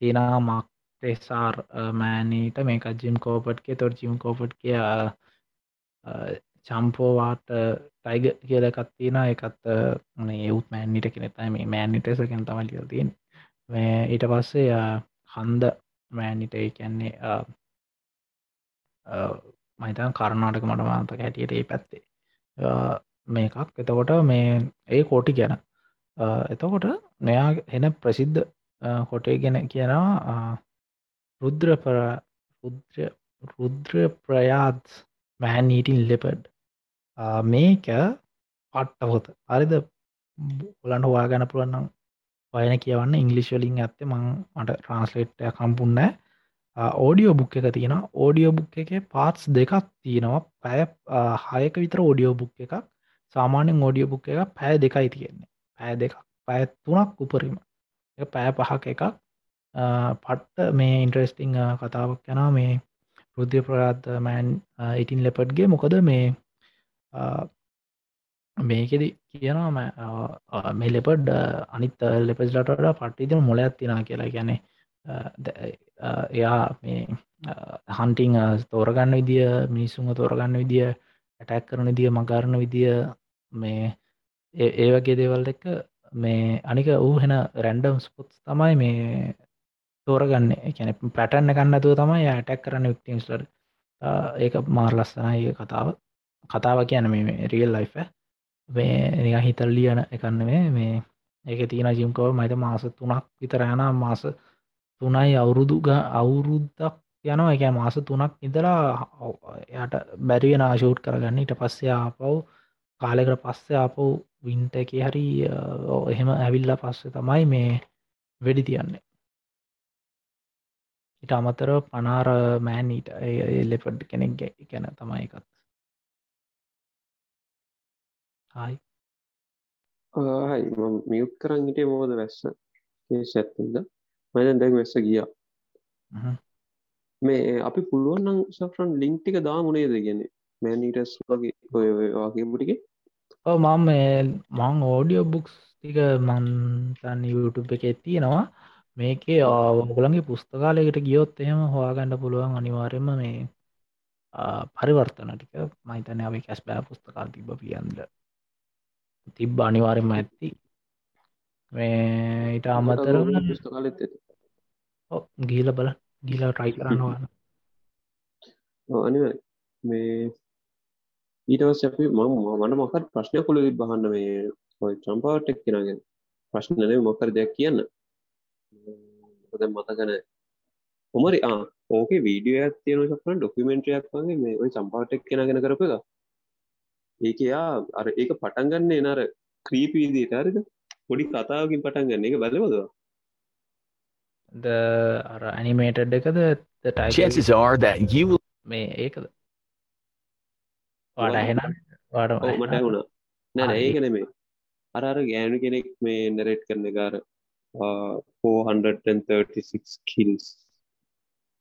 තිනා මක්ටෙසාර් මෑනීට මේක ජිම් කෝපට්ගේ තොට ජිම් කෝපට් කිය. චම්පෝවාට ටයිග කියලකත් තියෙන එකත් ඒවුත් මෑන්නිට කෙනෙතයි මේ මෑන්නිටසකෙන තමලිය තියෙන් ඊට පස්සේ හන්ද මෑනිට කියන්නේ මහිතන් කරුණාටක මට මාතක හැටියට ඒ පැත්තේ. මේකක්. එතකොට මේ ඒ කෝටි ගැන එතකොට මෙයා එන ප්‍රසිද්ධ කොටේ ගෙන කියනවා Rudra Rudra Rudraprayag man eating leopard. මේක පට්ටහොත අරිද ඔලන්ට හවා ගැන පුළුවන්නම් වයන කියවන්න. ඉංගලිස්වලින් ඇත්තේ මං මට ට්‍රන්ස්ලේට් කම්පුන්න ඕඩියෝ බුක් එක තියෙන ඕඩියෝ බුක් එක පාත්ස් දෙකක් තියෙනවා. පැය හයක විතර ඕඩියෝ බුක් එකක්. සාමාන්‍යෙන් ඕඩියෝ බුක් එක පැය දෙකයි තියෙන්නේ. පැය දෙකක් පැය තුනක් උපරිම. පෑ පහක එකක්. පට්ට මේ ඉන්ට්‍රෙස්ටිං කතාවක් යනා මේ රුද්ධ ප්‍රාත් මෑන් ඉටින් ලෙපට්ගේ මොකද මේ මේකෙද කියනවා මේ ලෙපඩ් අනිත් ලෙපස්ලට පට්ටිතිම මොල ඇත්තිනා කියලා ගැනෙ එයා මේ හන්ටිං තෝරගන්න විදිිය මිනිස්සුම තෝරගන්න විදිිය ඇටැක් කරන විදිිය මගරණ විදිිය මේ ඒ වගේ දේවල් එක්ක මේ අනික ඌ හෙන රැන්ඩම් ස්පොත්ස් තමයි මේ තෝරගන්න. එකැන පැටන්න ගන්නතුව තමයි ඇටැක් කරන්න වික්ටම්ස්ලට ඒක මාර් ලස්සනයි කතාව. කතාව කියන මේ රියල් ලයිෆ මේ නික හිතල් ලියන එකන්නවේ මේ ඒක තියෙන ජිම්කව මයිත මාස තුනක් විතරයන මාස තුනයි අවුරුදු අවුරුද්දක් යනවා. එක මාස තුනක් ඉදලා යට බැරිවෙන ආශූට් කරගන්න. ඉට පස්සේ ආපව් කාලෙකට පස්සේ ආපව් වින්ට එක හරි එහෙම ඇවිල්ල පස්සේ තමයි මේ වෙඩි තියන්නේ. ඉට අමතර පනාර මෑනීට එල්ලෙපඩ් කෙනෙක් ගැන තමයි එකත් හයි හයි මියුත් කරන්නට මෝද වැස්ස? ඇත්තුද? මද දැක් වැස්ස ගියා. මේ අපි පුළුවන්නම් සෆරන් ලිංක්ටික දාමුණේද ගැන මෑනීටස් වගේ ඔය වගේ පුටිගේ මම මං ඕඩියෝ බුක්ස් ටික මන්තන්න YouTube එක තියෙනවා. මේකේ ඔගලන්ගේ පුස්තකාලයකට ගියොත් එහෙම හොයාගන්න පුළුවන් අනිවාර්යම මේ පරිවර්තන ටික. මහිතන අප කැස් බෑ පුස්තකාල් තිබ පියන්ද තිබ්බ අනිවාර්යම ඇත්ති මේ ඉට අමතර පුස්තකාලෙත් ගීල බල ගීල ට්‍රයි කරන්නවාන්න අනිව මේ ඊටවස් අපි මම මන මොකත් ප්‍රශ්නය කොළ බහන්න මේ ඔය චම්පාටෙක් කෙනගෙන ප්‍රශ්නනය මොකර දෙයක් කියන්න. ද මතකන හොමරි ආ ඕක වීඩිය තියන සපන ඩොක්කමෙන්ට්‍රයක් වගේ මේ ඔය චම්පාටෙක් කෙනගෙන කරප එක ඒක යා අර ඒක පටන්ගන්නේ නර ක්‍රීපීදීට අරිද පොඩි කතාවකින් පටන් ගන්න. එක බලවද? ද අර අනිමේටඩ් එකද? මේ ඒකද වාට හෙන වාට මට වුණා නෑ ඒක නෙමේ අර අර ගෑනු කෙනෙක් මේ නරෙට් කරන කාර 436 කිල්ස්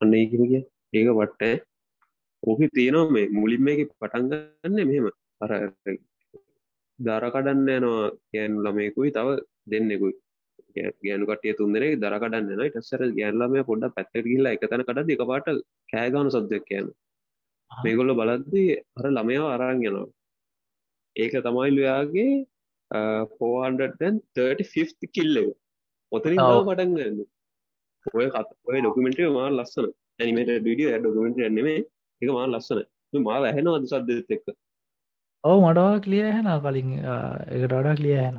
අන්න ඒකිමගේ ඒක වට්ට ඕක තියෙනවා මේ මුලින් මේක පටන්ගන්න මෙහෙම. අර දර කඩන්න යනවා ගෑනු ළමයකුයි තව දෙන්නෙකුයි. ගෑනු කටිය තුන්දෙනෙ දර කඩන්න න ටස්සර ගෑන්ලමය පොඩ්ඩ පැත්තට ගිල්ලා එක තැන කඩ එක පාට කෑගානු සද්දයක් කියන මේගොල්ල බලද්දී අර ළමයාව අරං යනවා. ඒක තමයි ලයාගේ 435 කිල්ල ඔතනින් ඔව්. පටන් ගන්න. ඔය කත ඔය ඩොකුමෙන්ටේ මා ලස්සන ඇනිමට ඩිය ඩොකුමෙන්ට නෙමේ එක මා ලස්සන මා ඇහෙන අද සද්දත් එක්ක? ඔව මඩවා කලිය හැන කලින්. එකට වඩා කලිය හැන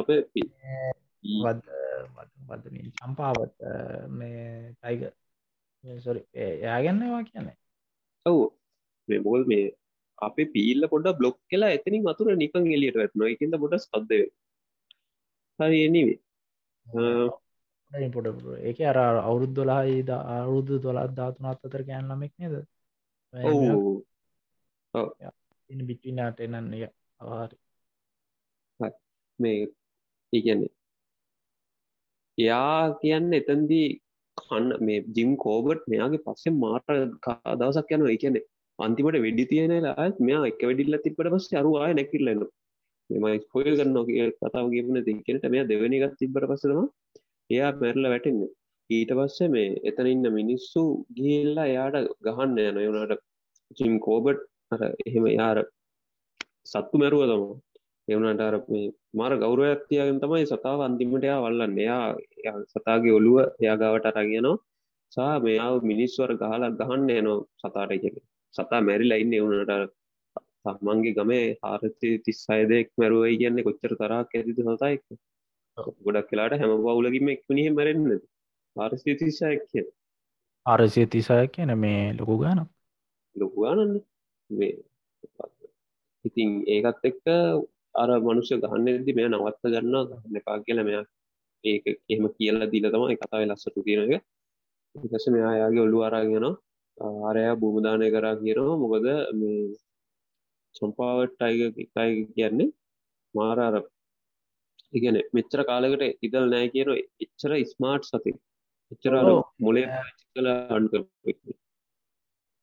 අපේ චම්පාවත් මේ ටයිග සොරි යාගන්නවා කියන්නේ ඔව්. මේ මොකද මේ අපේ පීල්ල පොඩ බ්ලොක් කියලා එතනින් වතුර නිකන් එලියට වැටෙනවා. ඒකින්ද පොඩ සද්ද හරි එනිවේ පොට ඒක අර අවුරුද් දොලායි අවුරුදු දොලත් ධාතුනත් අතර කෑන් ළමෙක් නේද? ඔව්. බිටවිනාට එනන්න අවාරි මේ ඒගැන්නේ එයා කියන්න එතන්දී කන්න මේ ජිම් කෝබට් මෙයාගේ පස්සේ මාට දවසක් යන එකන්නේ අන්තිමට වෙඩි තියෙනලා මෙයා එක වැඩිල්ල තිබට පස් අරුවාය නැකිල්ලන්න මෙමයි හොය ගන්න කතාව ගෙපන තිකෙනට මෙයා දෙවනි එකත් තිබට පසනවා එයා පැරල වැටෙන්න. ඊට පස්සේ මේ එතන ඉන්න මිනිස්සු ගිල්ලා එයාට ගහන්න යන යනට ජිම් කෝබට් අර එහෙම යාර සත්තු මැරුව තම එවනට අර මේ මාර ගෞරවයක් තියාගෙන තමයි සතාව අන්තිමට එයා වල්ලන්න. එයා සතාගේ ඔළුව එයා ගාවට අරගෙනවා සා මෙයාව මිනිස්වර ගහලා ගහන්න යනවා සතාට කියන සතා මැරිලා ඉන්න එවනට තමන්ගේ ගමේ හාරති තිස්සයිදෙක් මැරුවයි කියන්නේ කොච්චර තරක් ඇතිද සතයික් ගොඩක් කියලාට හැම පවුලකින්ම එක්මනිහ මැරෙන්න්න ආරස්ති තිස්සයක් කිය අරසිය තිසය කියන මේ ලොකු ගාන ලොකුගානන්න ඉතින් ඒකත් එක්ක අර මනුෂ්‍ය ගහන්න ඇදදි මෙය නවත්ත ගන්න ගන්න එපා කියල මෙයා ඒක එහෙම කියලා දීල තමයි කතාව ලස්සට තියෙනක ඉකස මෙයායාගේ ඔල්ලු අරගෙන ආරයා භූමදානය කරා කියනවා. මොකද මේ සම්පාවට අයිග එකයි කියන්නේ මාරාර ඉගැන මෙච්චර කාලකට ඉදල් නෑ කියන එච්චර ස්මාර්ට් සති එච්චර. මොලේ කල අන්ක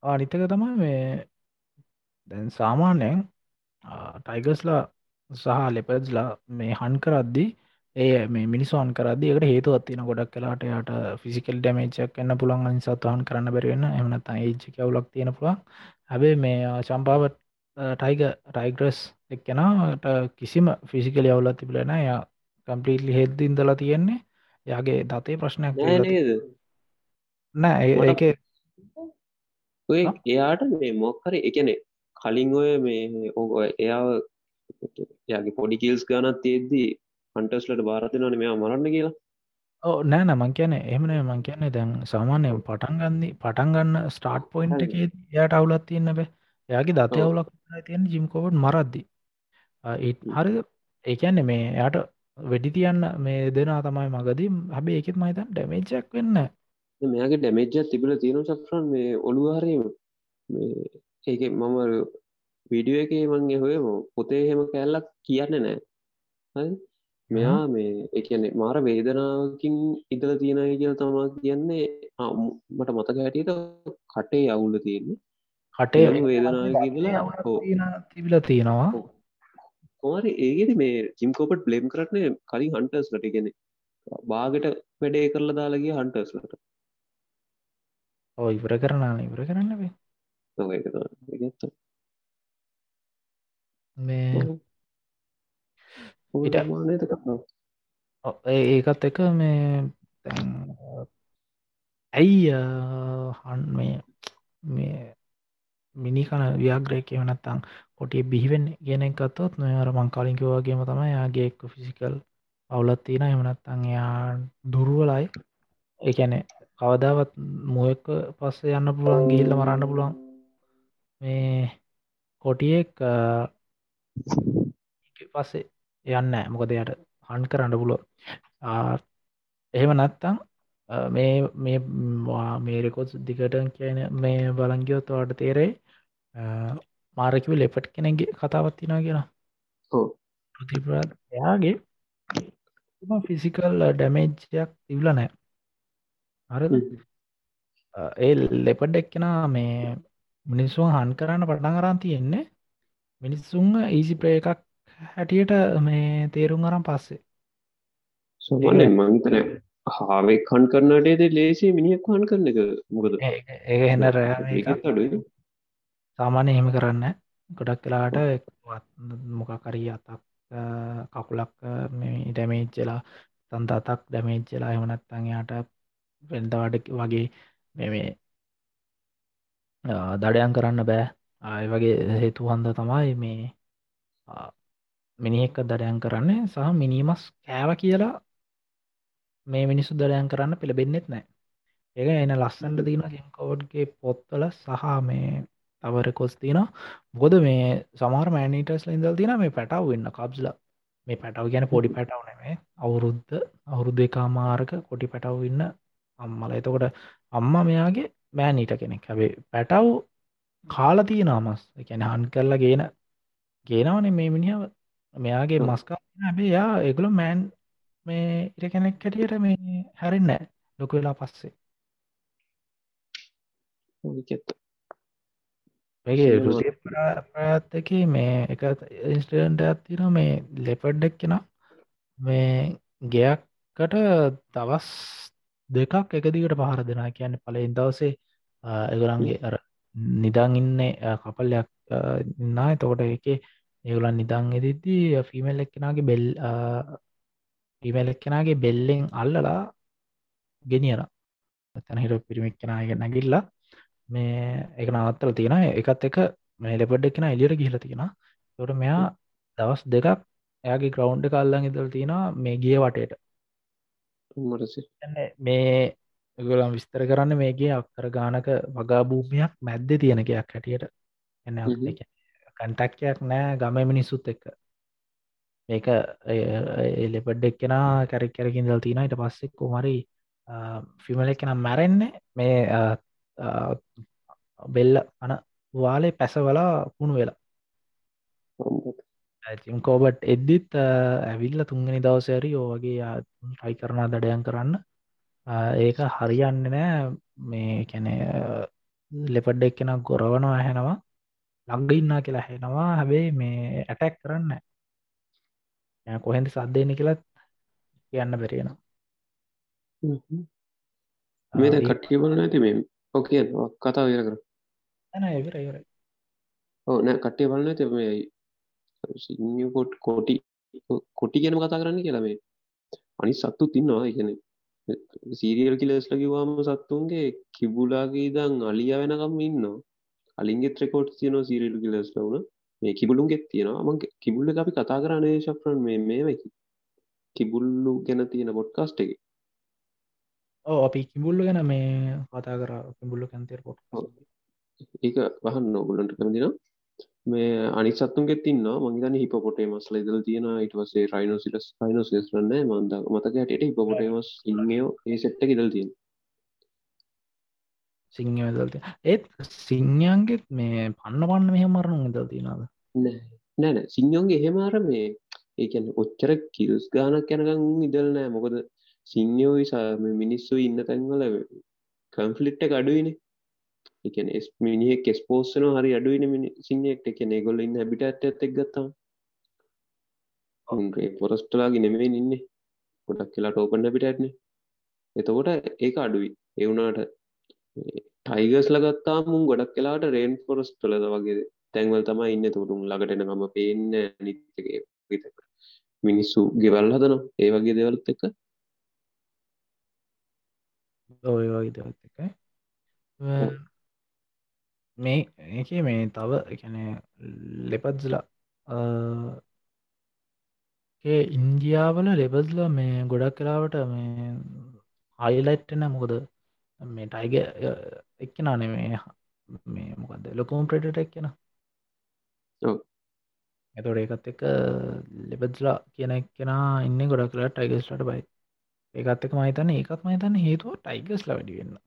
අනිතක තමයි මේ දැන් සාමාන්‍යයෙන් ටයිගස්ලා සහ ලෙපස්ලා මේ හන් කරද්දි ඒ මේ මිනිස්සුන් කරදදි එකට හේතුවත් තියෙන ගොඩක් කලාට යට ෆිසිකල් ඩමේචක් එන්න පුළන් අනිසාත්හන් කරන්න බැරිවෙන්න එමනත් ඒජ් කවුලක් තියෙන පුළුවන්. හැබේ මේ චම්පාවට ටයිග ටයිග්‍රස් එක්කෙනට කිසිම ෆිසිකල අවුල තිබලෙන ය කම්පලිටලි හෙද්ද ඉඳලා තියෙන්නේ. යාගේ දතේ ප්‍රශ්නයක් නෑ ඒක? එයාට මේ මොක්කර එකනෙ කලින් ඔය මේ ඕක එයාව යාගේ පොඩි කිල්ස් ගනත් තියෙද්දී හන්ටස්ලට භාරතිනවන මෙයා මරන්න කියලා. ඕ නෑ නමං කියන එහමන මං කියන්නේ දැන් සාමාන්‍ය පටන් ගන්නේ පටන් ගන්න ස්ටාර්ට් පොයින්ට්. එක යට අවුලත් තියන්න බෑ. එයාගේ දතය ඔව්. අවුලක් තියෙන ජිම්කෝවට මරද්දි. හරි ඒකන්න මේ යට වෙඩි තියන්න මේ දෙනා තමයි මගදී. හැබේ එකෙත් මහිතන් ඩැමේජක් වෙන්න මෙයාගේ ඩැමේජ්ජ තිබල තියෙන සෆ්‍රන් මේ ඔළුවාරීම මේ ඒක මම විඩියෝ එක මංගේ හොය පොතේ හෙම කැල්ලක් කියන්න නෑ. හරි? මෙයා මේ එකන්නේ මාර වේදනාවකින් ඉදල තියෙනයි කියල තමා කියන්නේ මට මතක හැටියට කටේ අවුල්ල තියෙන්නේ. කටේ ඔව්. තිබිල තියෙනවා. කොමරි ඒගෙද මේ ජිම්කෝපට බ්ලේම් කරටන කලින් හන්ටර්ස් ලට ගෙන බාගට වැඩේ කරලා දාලගේ ඕ ඉවර කරනාන ඉවර කරන්න බේ නොක මේ ඒකත් එක මේ ඇයි හන් මේ මේ මිනිකන ව්‍යාග්‍රයක වනත්තං කොටිය බිහිවෙන් ගෙන එකත්තොත් නොයර මං කලින්කිවගේම තමයි යාගේ එක්ක ෆිසිකල් අවුලත් තියෙන එමනත්තං එයා දුරුවලයි. එකැනෙ කවදාවත් මුවක පස්සේ යන්න පුළුවන් ගිල්ල මරන්න පුළුවන්. මේ කොටියෙක් පස්සේ යන්න මොකද යට හන්් කරන්න පුලො එහෙම නැත්තං මේ මේ වා- මේ රෙකොස් දිගට කියන මේ බලංගියොත් වාට තේරෙයි. මාරකිව ලෙපට් කෙනෙගේ කතාවත්තිනා කියලා. ඔව්. ප්‍රතිප්‍රාත් එයාගේ ෆිසිකල් ඩැමේජ්යක් තිවල නෑ හර ඒ ලෙපඩ් එක්කෙන මේ මිනිස්සුවන් හන් කරන්න පටන් කරන් තියෙන්නේ මිනිස්සුන් ඊසි ප්‍රේ එකක් හැටියට මේ තේරුම් අරම් පස්සේ. සමන්න මංතන හාවේ කන් කරනටේද ලේසේ මිනිියක් වන් කරන එක මොකද? ඒ හෙන රෑ සාමාන්‍ය එහෙම කරන්න. ගොඩක් කලාට මොකකරී අතක් කකුලක් ඩැමේච්චලා තන්ත අතක් ඩැමේච්චලා එමනත්තන් යාට වෙන්දවට වගේ මෙමේ දඩයන් කරන්න බෑ ආය වගේ හේතු හන්ද තමයි මේ මිනිහෙක්ක දඩයන් කරන්නේ සහ මිනිමස් කෑව කියලා මේ මිනිස්සු දඩයන් කරන්න පෙළබෙන්න්නෙත් නෑ ඒක එන ලස්සන්ට තින කෙන්කෝඩ්ගේ පොත්තල සහ මේ තවරකොස් තින බොද මේ සමාර මෑනීටස් ඉදල් තින මේ පැටව් වෙන්න කබ්ල මේ පැටව ගැන පොඩි පැටව් නෙමේ අවුරුද්ධ අවුරුදු එකමාරක කොටි පැටව් ඉන්න අම්මල. එතකොට අම්මා මෙයාගේ මෑනීට කෙනෙක්. හැබේ පැටව් කාලතිය නාමස් එකැන හන් කරලා ගේන ගේනවනේ මේ මිනිියාව මෙයාගේ මස්කා හැබේ යා එගුල මෑන් මේ ඉට කෙනෙක් හැටියට මේ හැරෙන්න ලොක වෙලා පස්සේ. ප්‍රාත්තක මේ එක ඉන්ස්ටන්ට ඇත්තින මේ ලෙපඩ්ඩක් කෙන. මේ ගෙයක්කට දවස් දෙකක් එකදිකට පහර දෙනා කියන්න පල ඉදවසේ එගරන්ගේ අර නිදං ඉන්න කපල්ලයක් ඉන්නා. තෝට එක ඒගුලන් නිදං එදිද්දී ෆිමල් එක්කෙනගේ බෙල් ෆිමල් එක්කෙනගේ බෙල්ලෙන් අල්ලලා ගෙනියන තැනහිට පිරිමික් කෙනග නැගිල්ලා මේ එක නවත්තල තියෙන එකත් එක මේ ලෙපඩ් එක්කෙන එලියට ගිහිල තියෙන තොට මෙයා දවස් දෙකක් එයාගේ ග්‍රවන්් කල්ලන් ඉදල් තියෙන මේ ගිය වටේට. මේ ගොලම් විස්තර කරන්න මේගේ අක්කර ගානක වගා භූමියක් මැද්ද තියෙනකයක් හැටියට. එන්න කන්ටක්කයක් නෑ ගම මිනිස්සුත් එක්ක. මේක එලෙපඩ් එක්කෙන කැරක් කැරකින් දල් තින ඊට පස්සෙක් කොමරි ෆිමල එක්කෙන මැරෙන්නේ මේ බෙල්ල අන වාලේ පැසවලා පුුණු වෙලා. කෝබට් එද්දිත් ඇවිල්ල තුන්ගනි දවසෑරි ඕවගේ ටයි කරනා දඩයන් කරන්න ඒක හරියන්න නෑ. මේ කැන ලෙපඩ් එක්කෙන ගොරවනවා ඇහෙනවා. ලංග ඉන්නා කියලා හෙනවා හැබේ මේ ඇටැක් කරන්න කොහෙන්ද සද්ධයන කියලත් කියන්න බැරිෙන මේ කට්ටිය බලන ඇති මේ. ඕකේ කතා විර කර. ඇන එවර ඉවර ඕ නෑ කට්ටිය බලන ඇති මේ සිංකොට කෝටි කොටි ගැන කතා කරන්න කියලා මේ. අනි සත්තු තින්නවා ඉගෙන සීරියල් කිලස්ල කිවාම සත්තුන්ගේ කිබුලාගේ දං අලිය වෙනකම් ඉන්න අලින්ගෙත් රෙකෝඩ් තියන සීරල් කිලස් ලවුන මේ කිබුලුන් ගෙත් තියෙනවා. මං කිබුල්ල අපි කතා කරන්නේ ශප්‍රන් මේ මේමකි කිබුල්ලු ගැන තියෙන පොඩ්කාස්ට් එක. ඕ අපි කිබුල්ල ගැන මේ කතා කර. කිබුල්ල කැන්තේර පොට් ඒක වහන්න නොගුලන්ට කැමතිනවා මේ අනිසත්තුන්ගෙත් තින්නවා මංගේතන හිපොටේමස් ඉදල් තියෙන පස්සේ රයිනෝසිලස් රයිනෝසිලස් රන්න මන්ද මතක හැට හිපොටේමස් ඉන්නෝ ඒ සෙට්ට ඉදල් තියෙන සිංහදල්ත ඒත් සිංහයන්ගෙත් මේ පන්න පන්න මෙහ මරණු ඉදල් තියෙනද නෑන සිංහෝන්ගේ එහෙමාර මේ ඒකැන ඔච්චර කිල්ස් ගානක් යැනකං ඉදල් නෑ. මොකද සිංහෝයි මිනිස්සු ඉන්න තැන්වල කම්ෆලිට්ට අඩුවනේ එකන එස් මිනිහෙක් එස්පෝස්සන හරි අඩුවන සිංහෙක්ට එකන ගොල්ල ඉන්න හැබිට ඇත්ත ඇත්තෙක් ගත්තා ඔුන්ගේ පොරස්ටලාගේ නෙමේ ඉන්නේ. ගොඩක් කියලාට ඕපන්න පිටත්න එතකොට ඒක අඩුයි. එවුනාට ටයිගස් ලගත්තා මුන් ගොඩක් කලාට රේන් පොරස්ටලද වගේ තැන්වල් තම ඉන්න. තුරුම් ලගටන මම පේන්න නිතක විතක මිනිස්සු ගෙවල් හදනවා. ඒ වගේ දෙවලත් එක ඔය වගේ දෙවත් එකයි මේ ඒක මේ තව එකැන ලෙපත්ස්ලා ඒ ඉන්දියාවල ලෙබස්ල මේ ගොඩක් කලාවට මේ හයිලයිට්න මොකද? මේ ටයිග එක්කෙන නේ මේ මේ මොකද ලොකුම් ප්‍රටට එක්කෙන. එතොට ඒකත් එක ලෙබස්ලා කියන එක්කෙන ඉන්න ගොඩක් කලා ටයිගස්ලට බයි ඒකත් එක මහිතන්න ඒකත් මහිතන්න හේතුව ටයිගස්ල වැඩිවෙන්න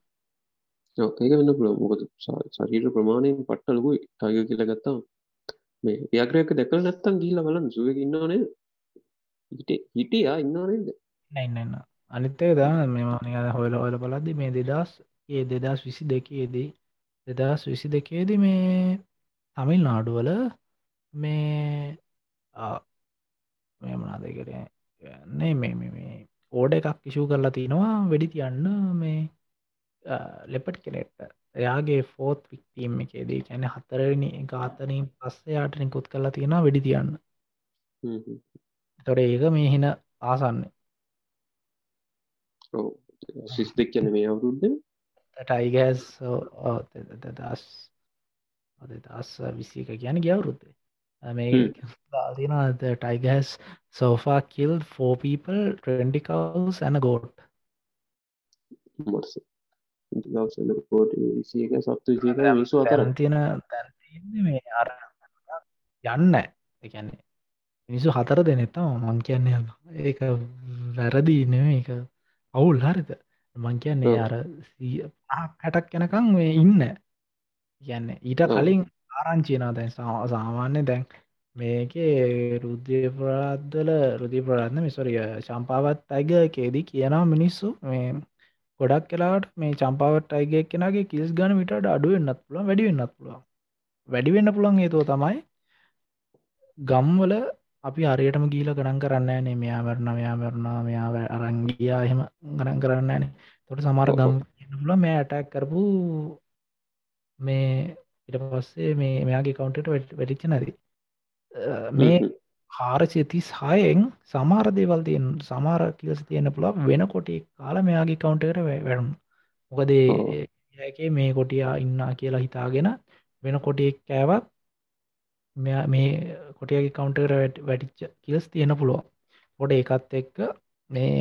ඒක වෙන්න පුළුවන් මොකද ශරීර ප්‍රමාණයෙන් පට්ට ලොකුයි ටයිගර් කියලා ගත්තා මේ ව්‍යාග්‍රයක දැකලා නැත්තම් ගිහිල්ලා බලන්න සූ එක ඉන්නව නේද හිටේ හිටියා ඉන්නව නේද නෑ නෑ නෑ අනිත් එක දා මේවා නිකන් හොයලා හොයලා බලද්දි මේ 2000 ඒ 2022 දී 2022 දී මේ තමිල්නාඩු වල මේ මෙමනාදකට නේ මේ මේ ඕඩ එකක් ඉශූ කරලා තිනවා වෙඩි තියන්න මේ ලෙපට් කෙනෙට්ට එයාගේ ෆෝත් වික්තීම් එකේදී කැන හතරනි ගාතනින් පස්සයාට නිකුත් කරලා තියෙන වෙඩි තියන්න. තොර ඒක මේ හින ආසන්නේ. සිස් දෙක් කියන මේ අවුරුද්ද? ටයිගස් දස් දස් විසික කියන ගියවුරුද්දේ මේ තින ටයිගස් සෝෆා කිල් ෆෝ people 20 කවස් ඇන ගෝට් කෝට විසික සත්තු විසික විසු අතර. තියෙන මේ අර යන්න. එකන්නේ මිනිසු හතර දෙනෙත්තම මං කියන්නේ ඒක වැරදි නෙම එක අවුල් හරිත මං කියන්නේ අර හැටක් යනකං මේ ඉන්න. කියන්නේ ඊට කලින් ආරංචිනා දැන් සාමාන්‍ය දැන් මේකේ රුද්ධ ප්‍රාද්දල රුදි ප්‍රාත්න මිසොරිය චම්පාවත් අයිග කේදී කියනා මිනිස්සු මේ ගොඩක් කලාට මේ චම්පාවට අයිගේ කෙනගේ කිස් ගන විට අඩුවෙන්න්නත් පුළුව වැඩිවෙන්නත් පුළුව වැඩිවෙන්න පුළන් ඒතුව තමයි ගම්වල අපි අරයටම ගීල ගණන් කරන්න නේ. මෙයා මරණ මෙයා මරණා මෙයා අරංගියා එහෙම ගණන් කරන්න න. තොට සමාර ගම් පුල මේ ඇටැක් කරපු මේ ඉට පස්සේ මේ මෙයාගේ කවුන්ටට වැඩිච්ච නැති. මේ හාරසිය තිස් හයෙන් සමාර දේවල් තියෙන් සමාර කියස තියෙන පුළක් වෙන කොටි කාල මෙයාගේ කවුන්ටර වැඩුම් මොකදේ ඒකේ මේ කොටියා ඉන්න කියලා හිතාගෙන වෙන කොටියෙක් කෑවත් මේ කොටියගේ කවුන්ටර වැටිච්ච කියස් තියෙන පුළුව පොඩ එකත් එක්ක මේ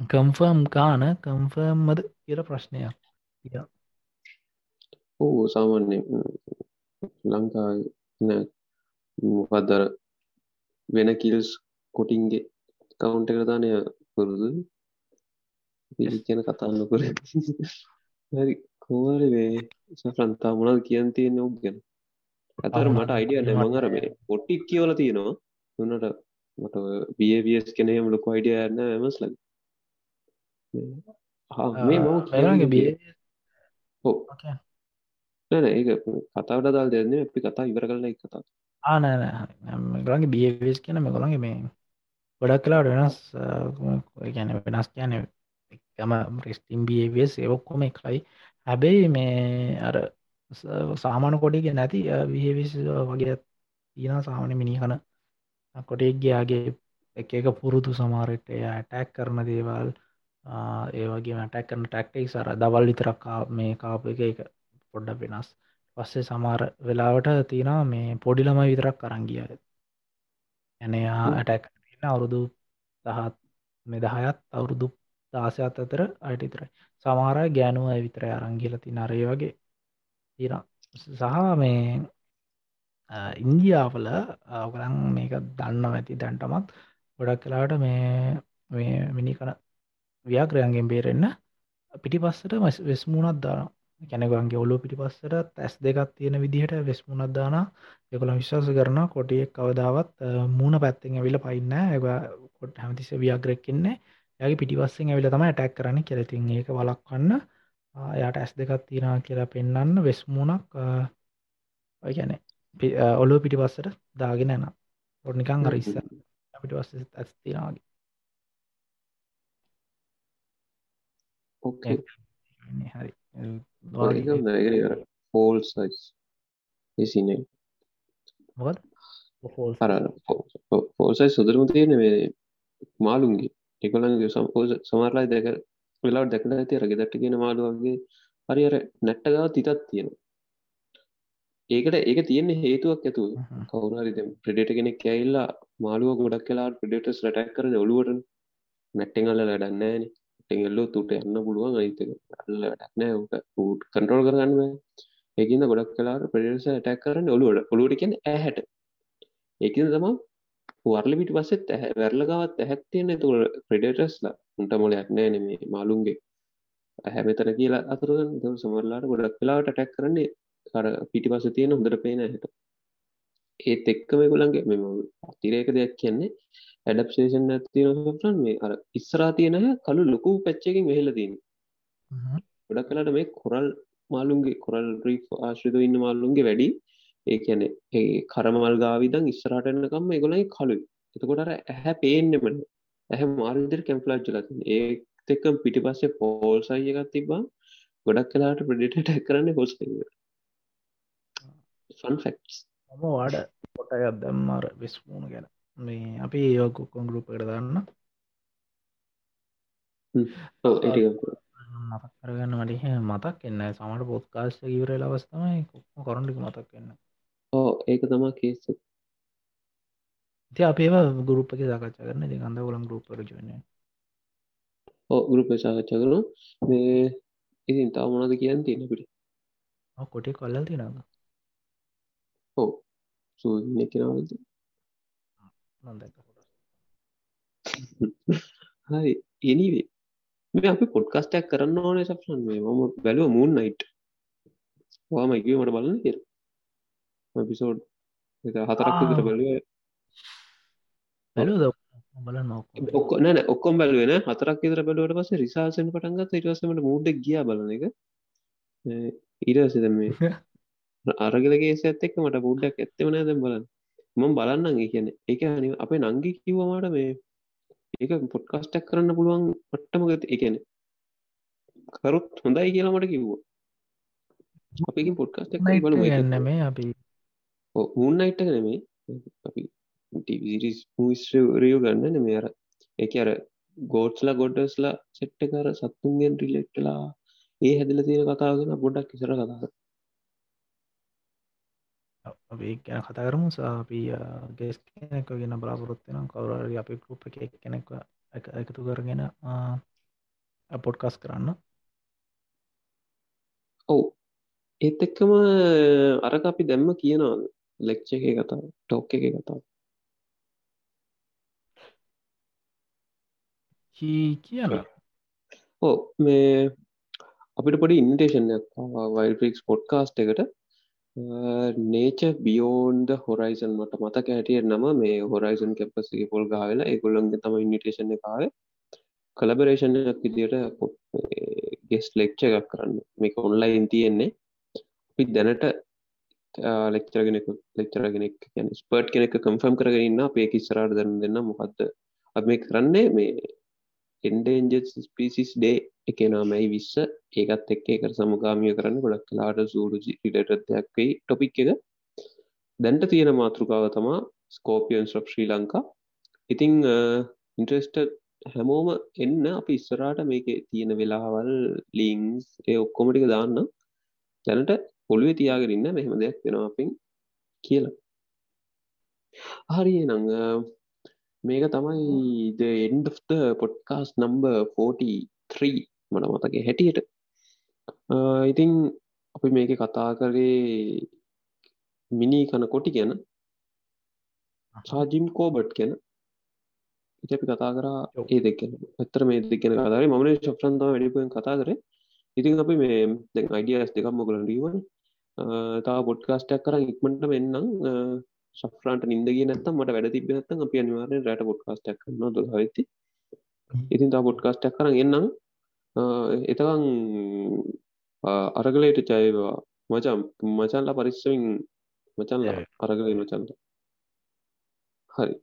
කම්ෆර්ම් ගාන කම්ෆර්ම්මද කියල ප්‍රශ්නයක් ඕ සාමාන්‍ය ලංකා මොකක්දර වෙන කිල්ස් කොටින්ගේ කවුන්ට කරතානය පුරුදු? කියන කතාන්න කර හරි කෝවර වේ සෆ්‍රන්තා මොනල් කියන් තියෙන ඔක් ගැන? අතර මට අයිඩිය නැමඟර මේ පොට්ටික් කියවල තියෙනවා. තුන්නට මට බියවියස් කෙනයම ලොක අයිඩිය යන්න ඇමස්ල මේ මගේ බිය හෝ නැන ඒක කතාවට දල් දෙන්න අපි කතා ඉවර කරල එක කතා ආනගලගේ බියවෙස් කියන මේ ගොළන්ගේ මේ ගොඩක් කලාට වෙනස් ගැන වෙනස් කියන එකම ප්‍රස්ටිම් බියවෙස් ඒවොක්කොම එකයි. හැබැයි මේ අර සාමාන කොඩිග නැති විහවිස් වගේ තියෙන සාමන මිනිහන කොටෙක්ගේයාගේ එක එක පුරුදු සමාරට එය ඇටැක් කරන දේවල් ඒවගේ මටැක් කරන ටැක්ටෙක් සර දවල් විතරක් මේ කාප එක එක පොඩ්ඩ වෙනස්. පස්සේ සමාර වෙලාවට තියෙන මේ පොඩිලම විතරක් කරංගිය ඇනයා ඇටැක් තින්න අවුරුදු දහත් මෙදහයත් අවුරුදු දාසයත් අතර අයිටතරයි සමාර ගෑනුව විතර අරංගිල ති නරය වගේ තින සහ මේ ඉන්දියාවල අවකරන් මේක දන්න ඇති දැන්ටමත් ගොඩක් කලාට මේ මිනි කන ව්‍යාක්‍රයන්ගෙන් බේරෙන්න පිටි පස්සට වෙස්මුණත් දාන කැනගන්ගේ ඔලු පිටි පස්සට ඇස් දෙකක් තියෙන විදිහට වෙස්මුණත් දාන යකොළ විශ්වාස කරන කොටියෙක් කවදාවත් මූුණ පැත්තෙන් ඇවිල පයින්න ඇ කොට හැමතිස ව්‍යාග්‍රෙක්කන්නේ යගේ පිටිපස්සෙන් ඇවිල තම ටැක් කරන කෙලතින් ඒක වලක්වන්න යාට ඇස් දෙකක් තියෙන කියලා පෙන්න්න වෙස්මුණක් ඔයගැන ඔලු පිටි පස්සට දාගෙන න ඔොනිකං අර ඉස්ස පිටි පස්ස ඇස් තියෙනවාගේ ඕකේ හරි ෆෝල් සයිස් එසිනේ මොකද ෆෝල්සයි සුදුරම තියෙන මේ මාලුන්ගේ එකොළන්ගේ සම්පෝස සමරලායි දැක වෙලාට දැකන ඇති රගෙ දට කියෙන මාළුවගේ හරි අර නැට්ටගාව තිතත් තියෙන ඒකට ඒක තියෙන්නේ හේතුවක් ඇතු කවුරරි ප්‍රඩේට කෙනෙක් කැල්ලා මාළුව ගොඩක් කලා ප්‍රඩේටස් ලටක් කරන ඔලුවට නැට්ටෙන් අල්ල ලඩන්නෑන ටෙල්ලෝ තුට යන්න පුළුවන් අයිතක අල්ලටක්නෑ ට කන්ට්‍රෝල් කරගන්න ඒකින්න ගොඩක් කලාට ප්‍රඩේස ටැක් කරන්න ඔලුවට ඔලුවට කියෙන ඇහැට. ඒකන තම වර්ල පිට පස්සෙත් ඇහ වැරලගවත් ඇහැත්තියන්න තු ප්‍රඩේටස්ලා උන්ට මොලයක් නෑ නෙමේ මාලුන්ගේ. හැමතර කියලා අතුරගන් ද සමරලාට ගොඩක් කලාට ටැක් කරන්නේ කර පිටි පස තියෙන හොඳට පේන හැට ඒත් එක්කම ගොලන්ගේ මෙම අතිරේක දෙයක් කියන්නේ ඇඩප්ෂේෂන් ඇතින මේ අර ඉස්සරා තියෙනය කළු ලොකු පැච්චකින් වෙහෙලදීන් ගොඩක් කලට මේ කොරල් මාලුන්ගේ කොරල් ්‍රී් ආශ්‍රිත ඉන්න මාල්ලුන්ගේ වැඩි ඒ කියන්නේ ඒ කරමල් ගාවිදන් ඉස්සරහට එන්නකම් ඒගොල්ලන්ගේ කළුයි. එතකොට අර ඇහැ පේන්නෙම නෑ. ඇහැ මාරු විදිහට කැම්ෆ්ලෑජ් වෙලා තියෙනවා. ඒත් එක්කම පිටිපස්සේ ෆෝල්ස් අයි එකක් තිබ්බා. ගොඩක් වෙලාවට ප්‍රෙඩේටර් අටැක් කරන්නේ එකකට. Fun facts. මම වාඩ පොටයක් දැම්මාර වෙස්මූුණ ගැන මේ අපි ඒකොක්කොන් ගරුප් එකට දන්න. කරගන්න මට මතක් එන්න සමට පොත්කාශ ඉවරල අවස්ථමයි කොක්ම කොරන්ටික මතක් එන්න ඕ ඒක තමා කේස ති අපේ ගරුප්පක සාකච්ඡා කරන ති අඳ ගොලම් ගරුප්පර ජන ඕ ගරුප සාකච්ඡා කරන මේ ඉතින් තාව මොනද කියන්න තියෙන පිට කොටේ කොල්ල තිනද ඕ සූ නොදැක හරි එනිවේ මේ අපි පොඩ්කස්ටක් කරන්න ඕනේ සක්ෂන් මේ මම බැලුව මූන් නයිට් වාම එකව මට බලන්න කිය පිසෝඩ් හතරක් විතර බැලුව බැලූද බලන්න ඔක්ක නෑන ඔක්කොම් බැලුවෙන හතරක් විතර බැලුවට පස්සේ රිසාසන පටන්ගත් ඉටවසමට මූඩ් ගිය බලන එක ඊරසිද මේ අරගලගේ ඇත් එක්ක මට පුඩ්ඩක් ඇත්තම නෑ දැම් බලන්න මම බලන්න කියන එක අනි අපේ නංගි කිව්වමට මේ ඒක පොඩ්කාස්ටක් කරන්න පුළුවන් පට්ටමගත එකන කරුත් හොඳයි කියලා මට කිව්ව. අපි පොඩ්කාස්ට ගන්න මේ අපි. උන්නයිට්ට නෙමේ අපි රියෝ ගන්න නෙමේ අර. එක අර ගෝට්ස්ලා ගොඩස්ලා සෙට්ට කර සත්තුන්ගෙන් රිලෙක්ටලා ඒ හැදිල තියෙන කතාගෙන ගොඩක් ඉසර කතාර අපි ගැන කතා කරමු. අපි ගෙස් කෙනෙක් ගෙන බලාපොරොත්වෙන කවුරරි අපි ගුප් එක කෙනෙක් එකතු කරගෙන පොඩ්කස් කරන්න. ඔව්. ඒත් එක්කම අරක අපි දැම්ම කියනවා ලෙක්්ච එක කතා ටොක් එක කතා කියන ඕ මේ අපිට පොඩි ඉන්ටේෂන්යක් වයිල් ෆික්ස් පොඩ්කාස්ට එකට නේච බියෝන්ද හොරයිසන් මට මතක හැටිය නම මේ හොරයිසන් කැපසිගේ පොල් ගාවෙලා ඒගොල්ලන්ගේ තම ඉනිටේෂන කාව කලබරේෂණයක් විදියට ගෙස් ලෙක්්ච එකක් කරන්න. මේක ඔන්ලයින් තියෙන්නේ. අපි දැනට ලෙක්චරගෙනෙක ලෙක්චරගෙනෙක් කියන ස්පර්ට් කෙනෙක් කම්ෆම් කරගන්න අපේ කිස්සරට දරන්න දෙන්න මොකක්ද අප මේ කරන්නේ මේ එන්ඩේන්ජ ස්පිසිස් ඩේ එක නාමයි විස්ස ඒකත් එක්ක එක සමගාමිය කරන්න ගොඩක් කලාට සූඩු රිටත්යක්කයි ටොපික් එක. දැන්ට තියෙන මාතෘකාව තමා ස්කෝපියන් ස්්‍රප් ශ්‍රී ලංකා ඉතිං ඉන්ට්‍රෙස්ට හැමෝම එන්න අපි ඉස්සරාට මේක තියෙන වෙලාවල් ලිංස් ඒ ඔක්කොමටික දාන්න. දැනට පොළුවේ තියාගරන්න මෙහෙම දෙයක් වෙනවා අපින් කියලා. හරි නං මේක තමයි the end of the podcast number 43 මට මතක හැටියට. ඉතින් අපි මේක කතා කරේ මිනි කන කොටි ගැන සාජිම් කෝබට් ගැන. ඉති කතා කරා ඒ දෙක ඇත්තර මේ දෙගෙන කතාරේ මන ශප්‍රන්තාව වැඩිපුෙන් කතා කරේ. ඉතින් අපි මේ දැන් අයිඩියස් දෙකක් මොකලන් ඩීවන තා පොඩ්කාස්ටයක් කර ඉක්මටම එන්නම් ශෆ්‍රාන්ට නින්දගේ නැත්තම් මට වැඩ තිබ නැත්තම් අපි අනිවාරෙන් රට පොඩ්කාස්ටක් කරන්න ද හති ඉතින් තා පොඩ්කාස්ටක් කරන්න එන්නම්. එතකං අරගලයට ජයවා මචම් මචන්ලා පරිස්සවින් මචන්ලා අරගල මචන්ට හරි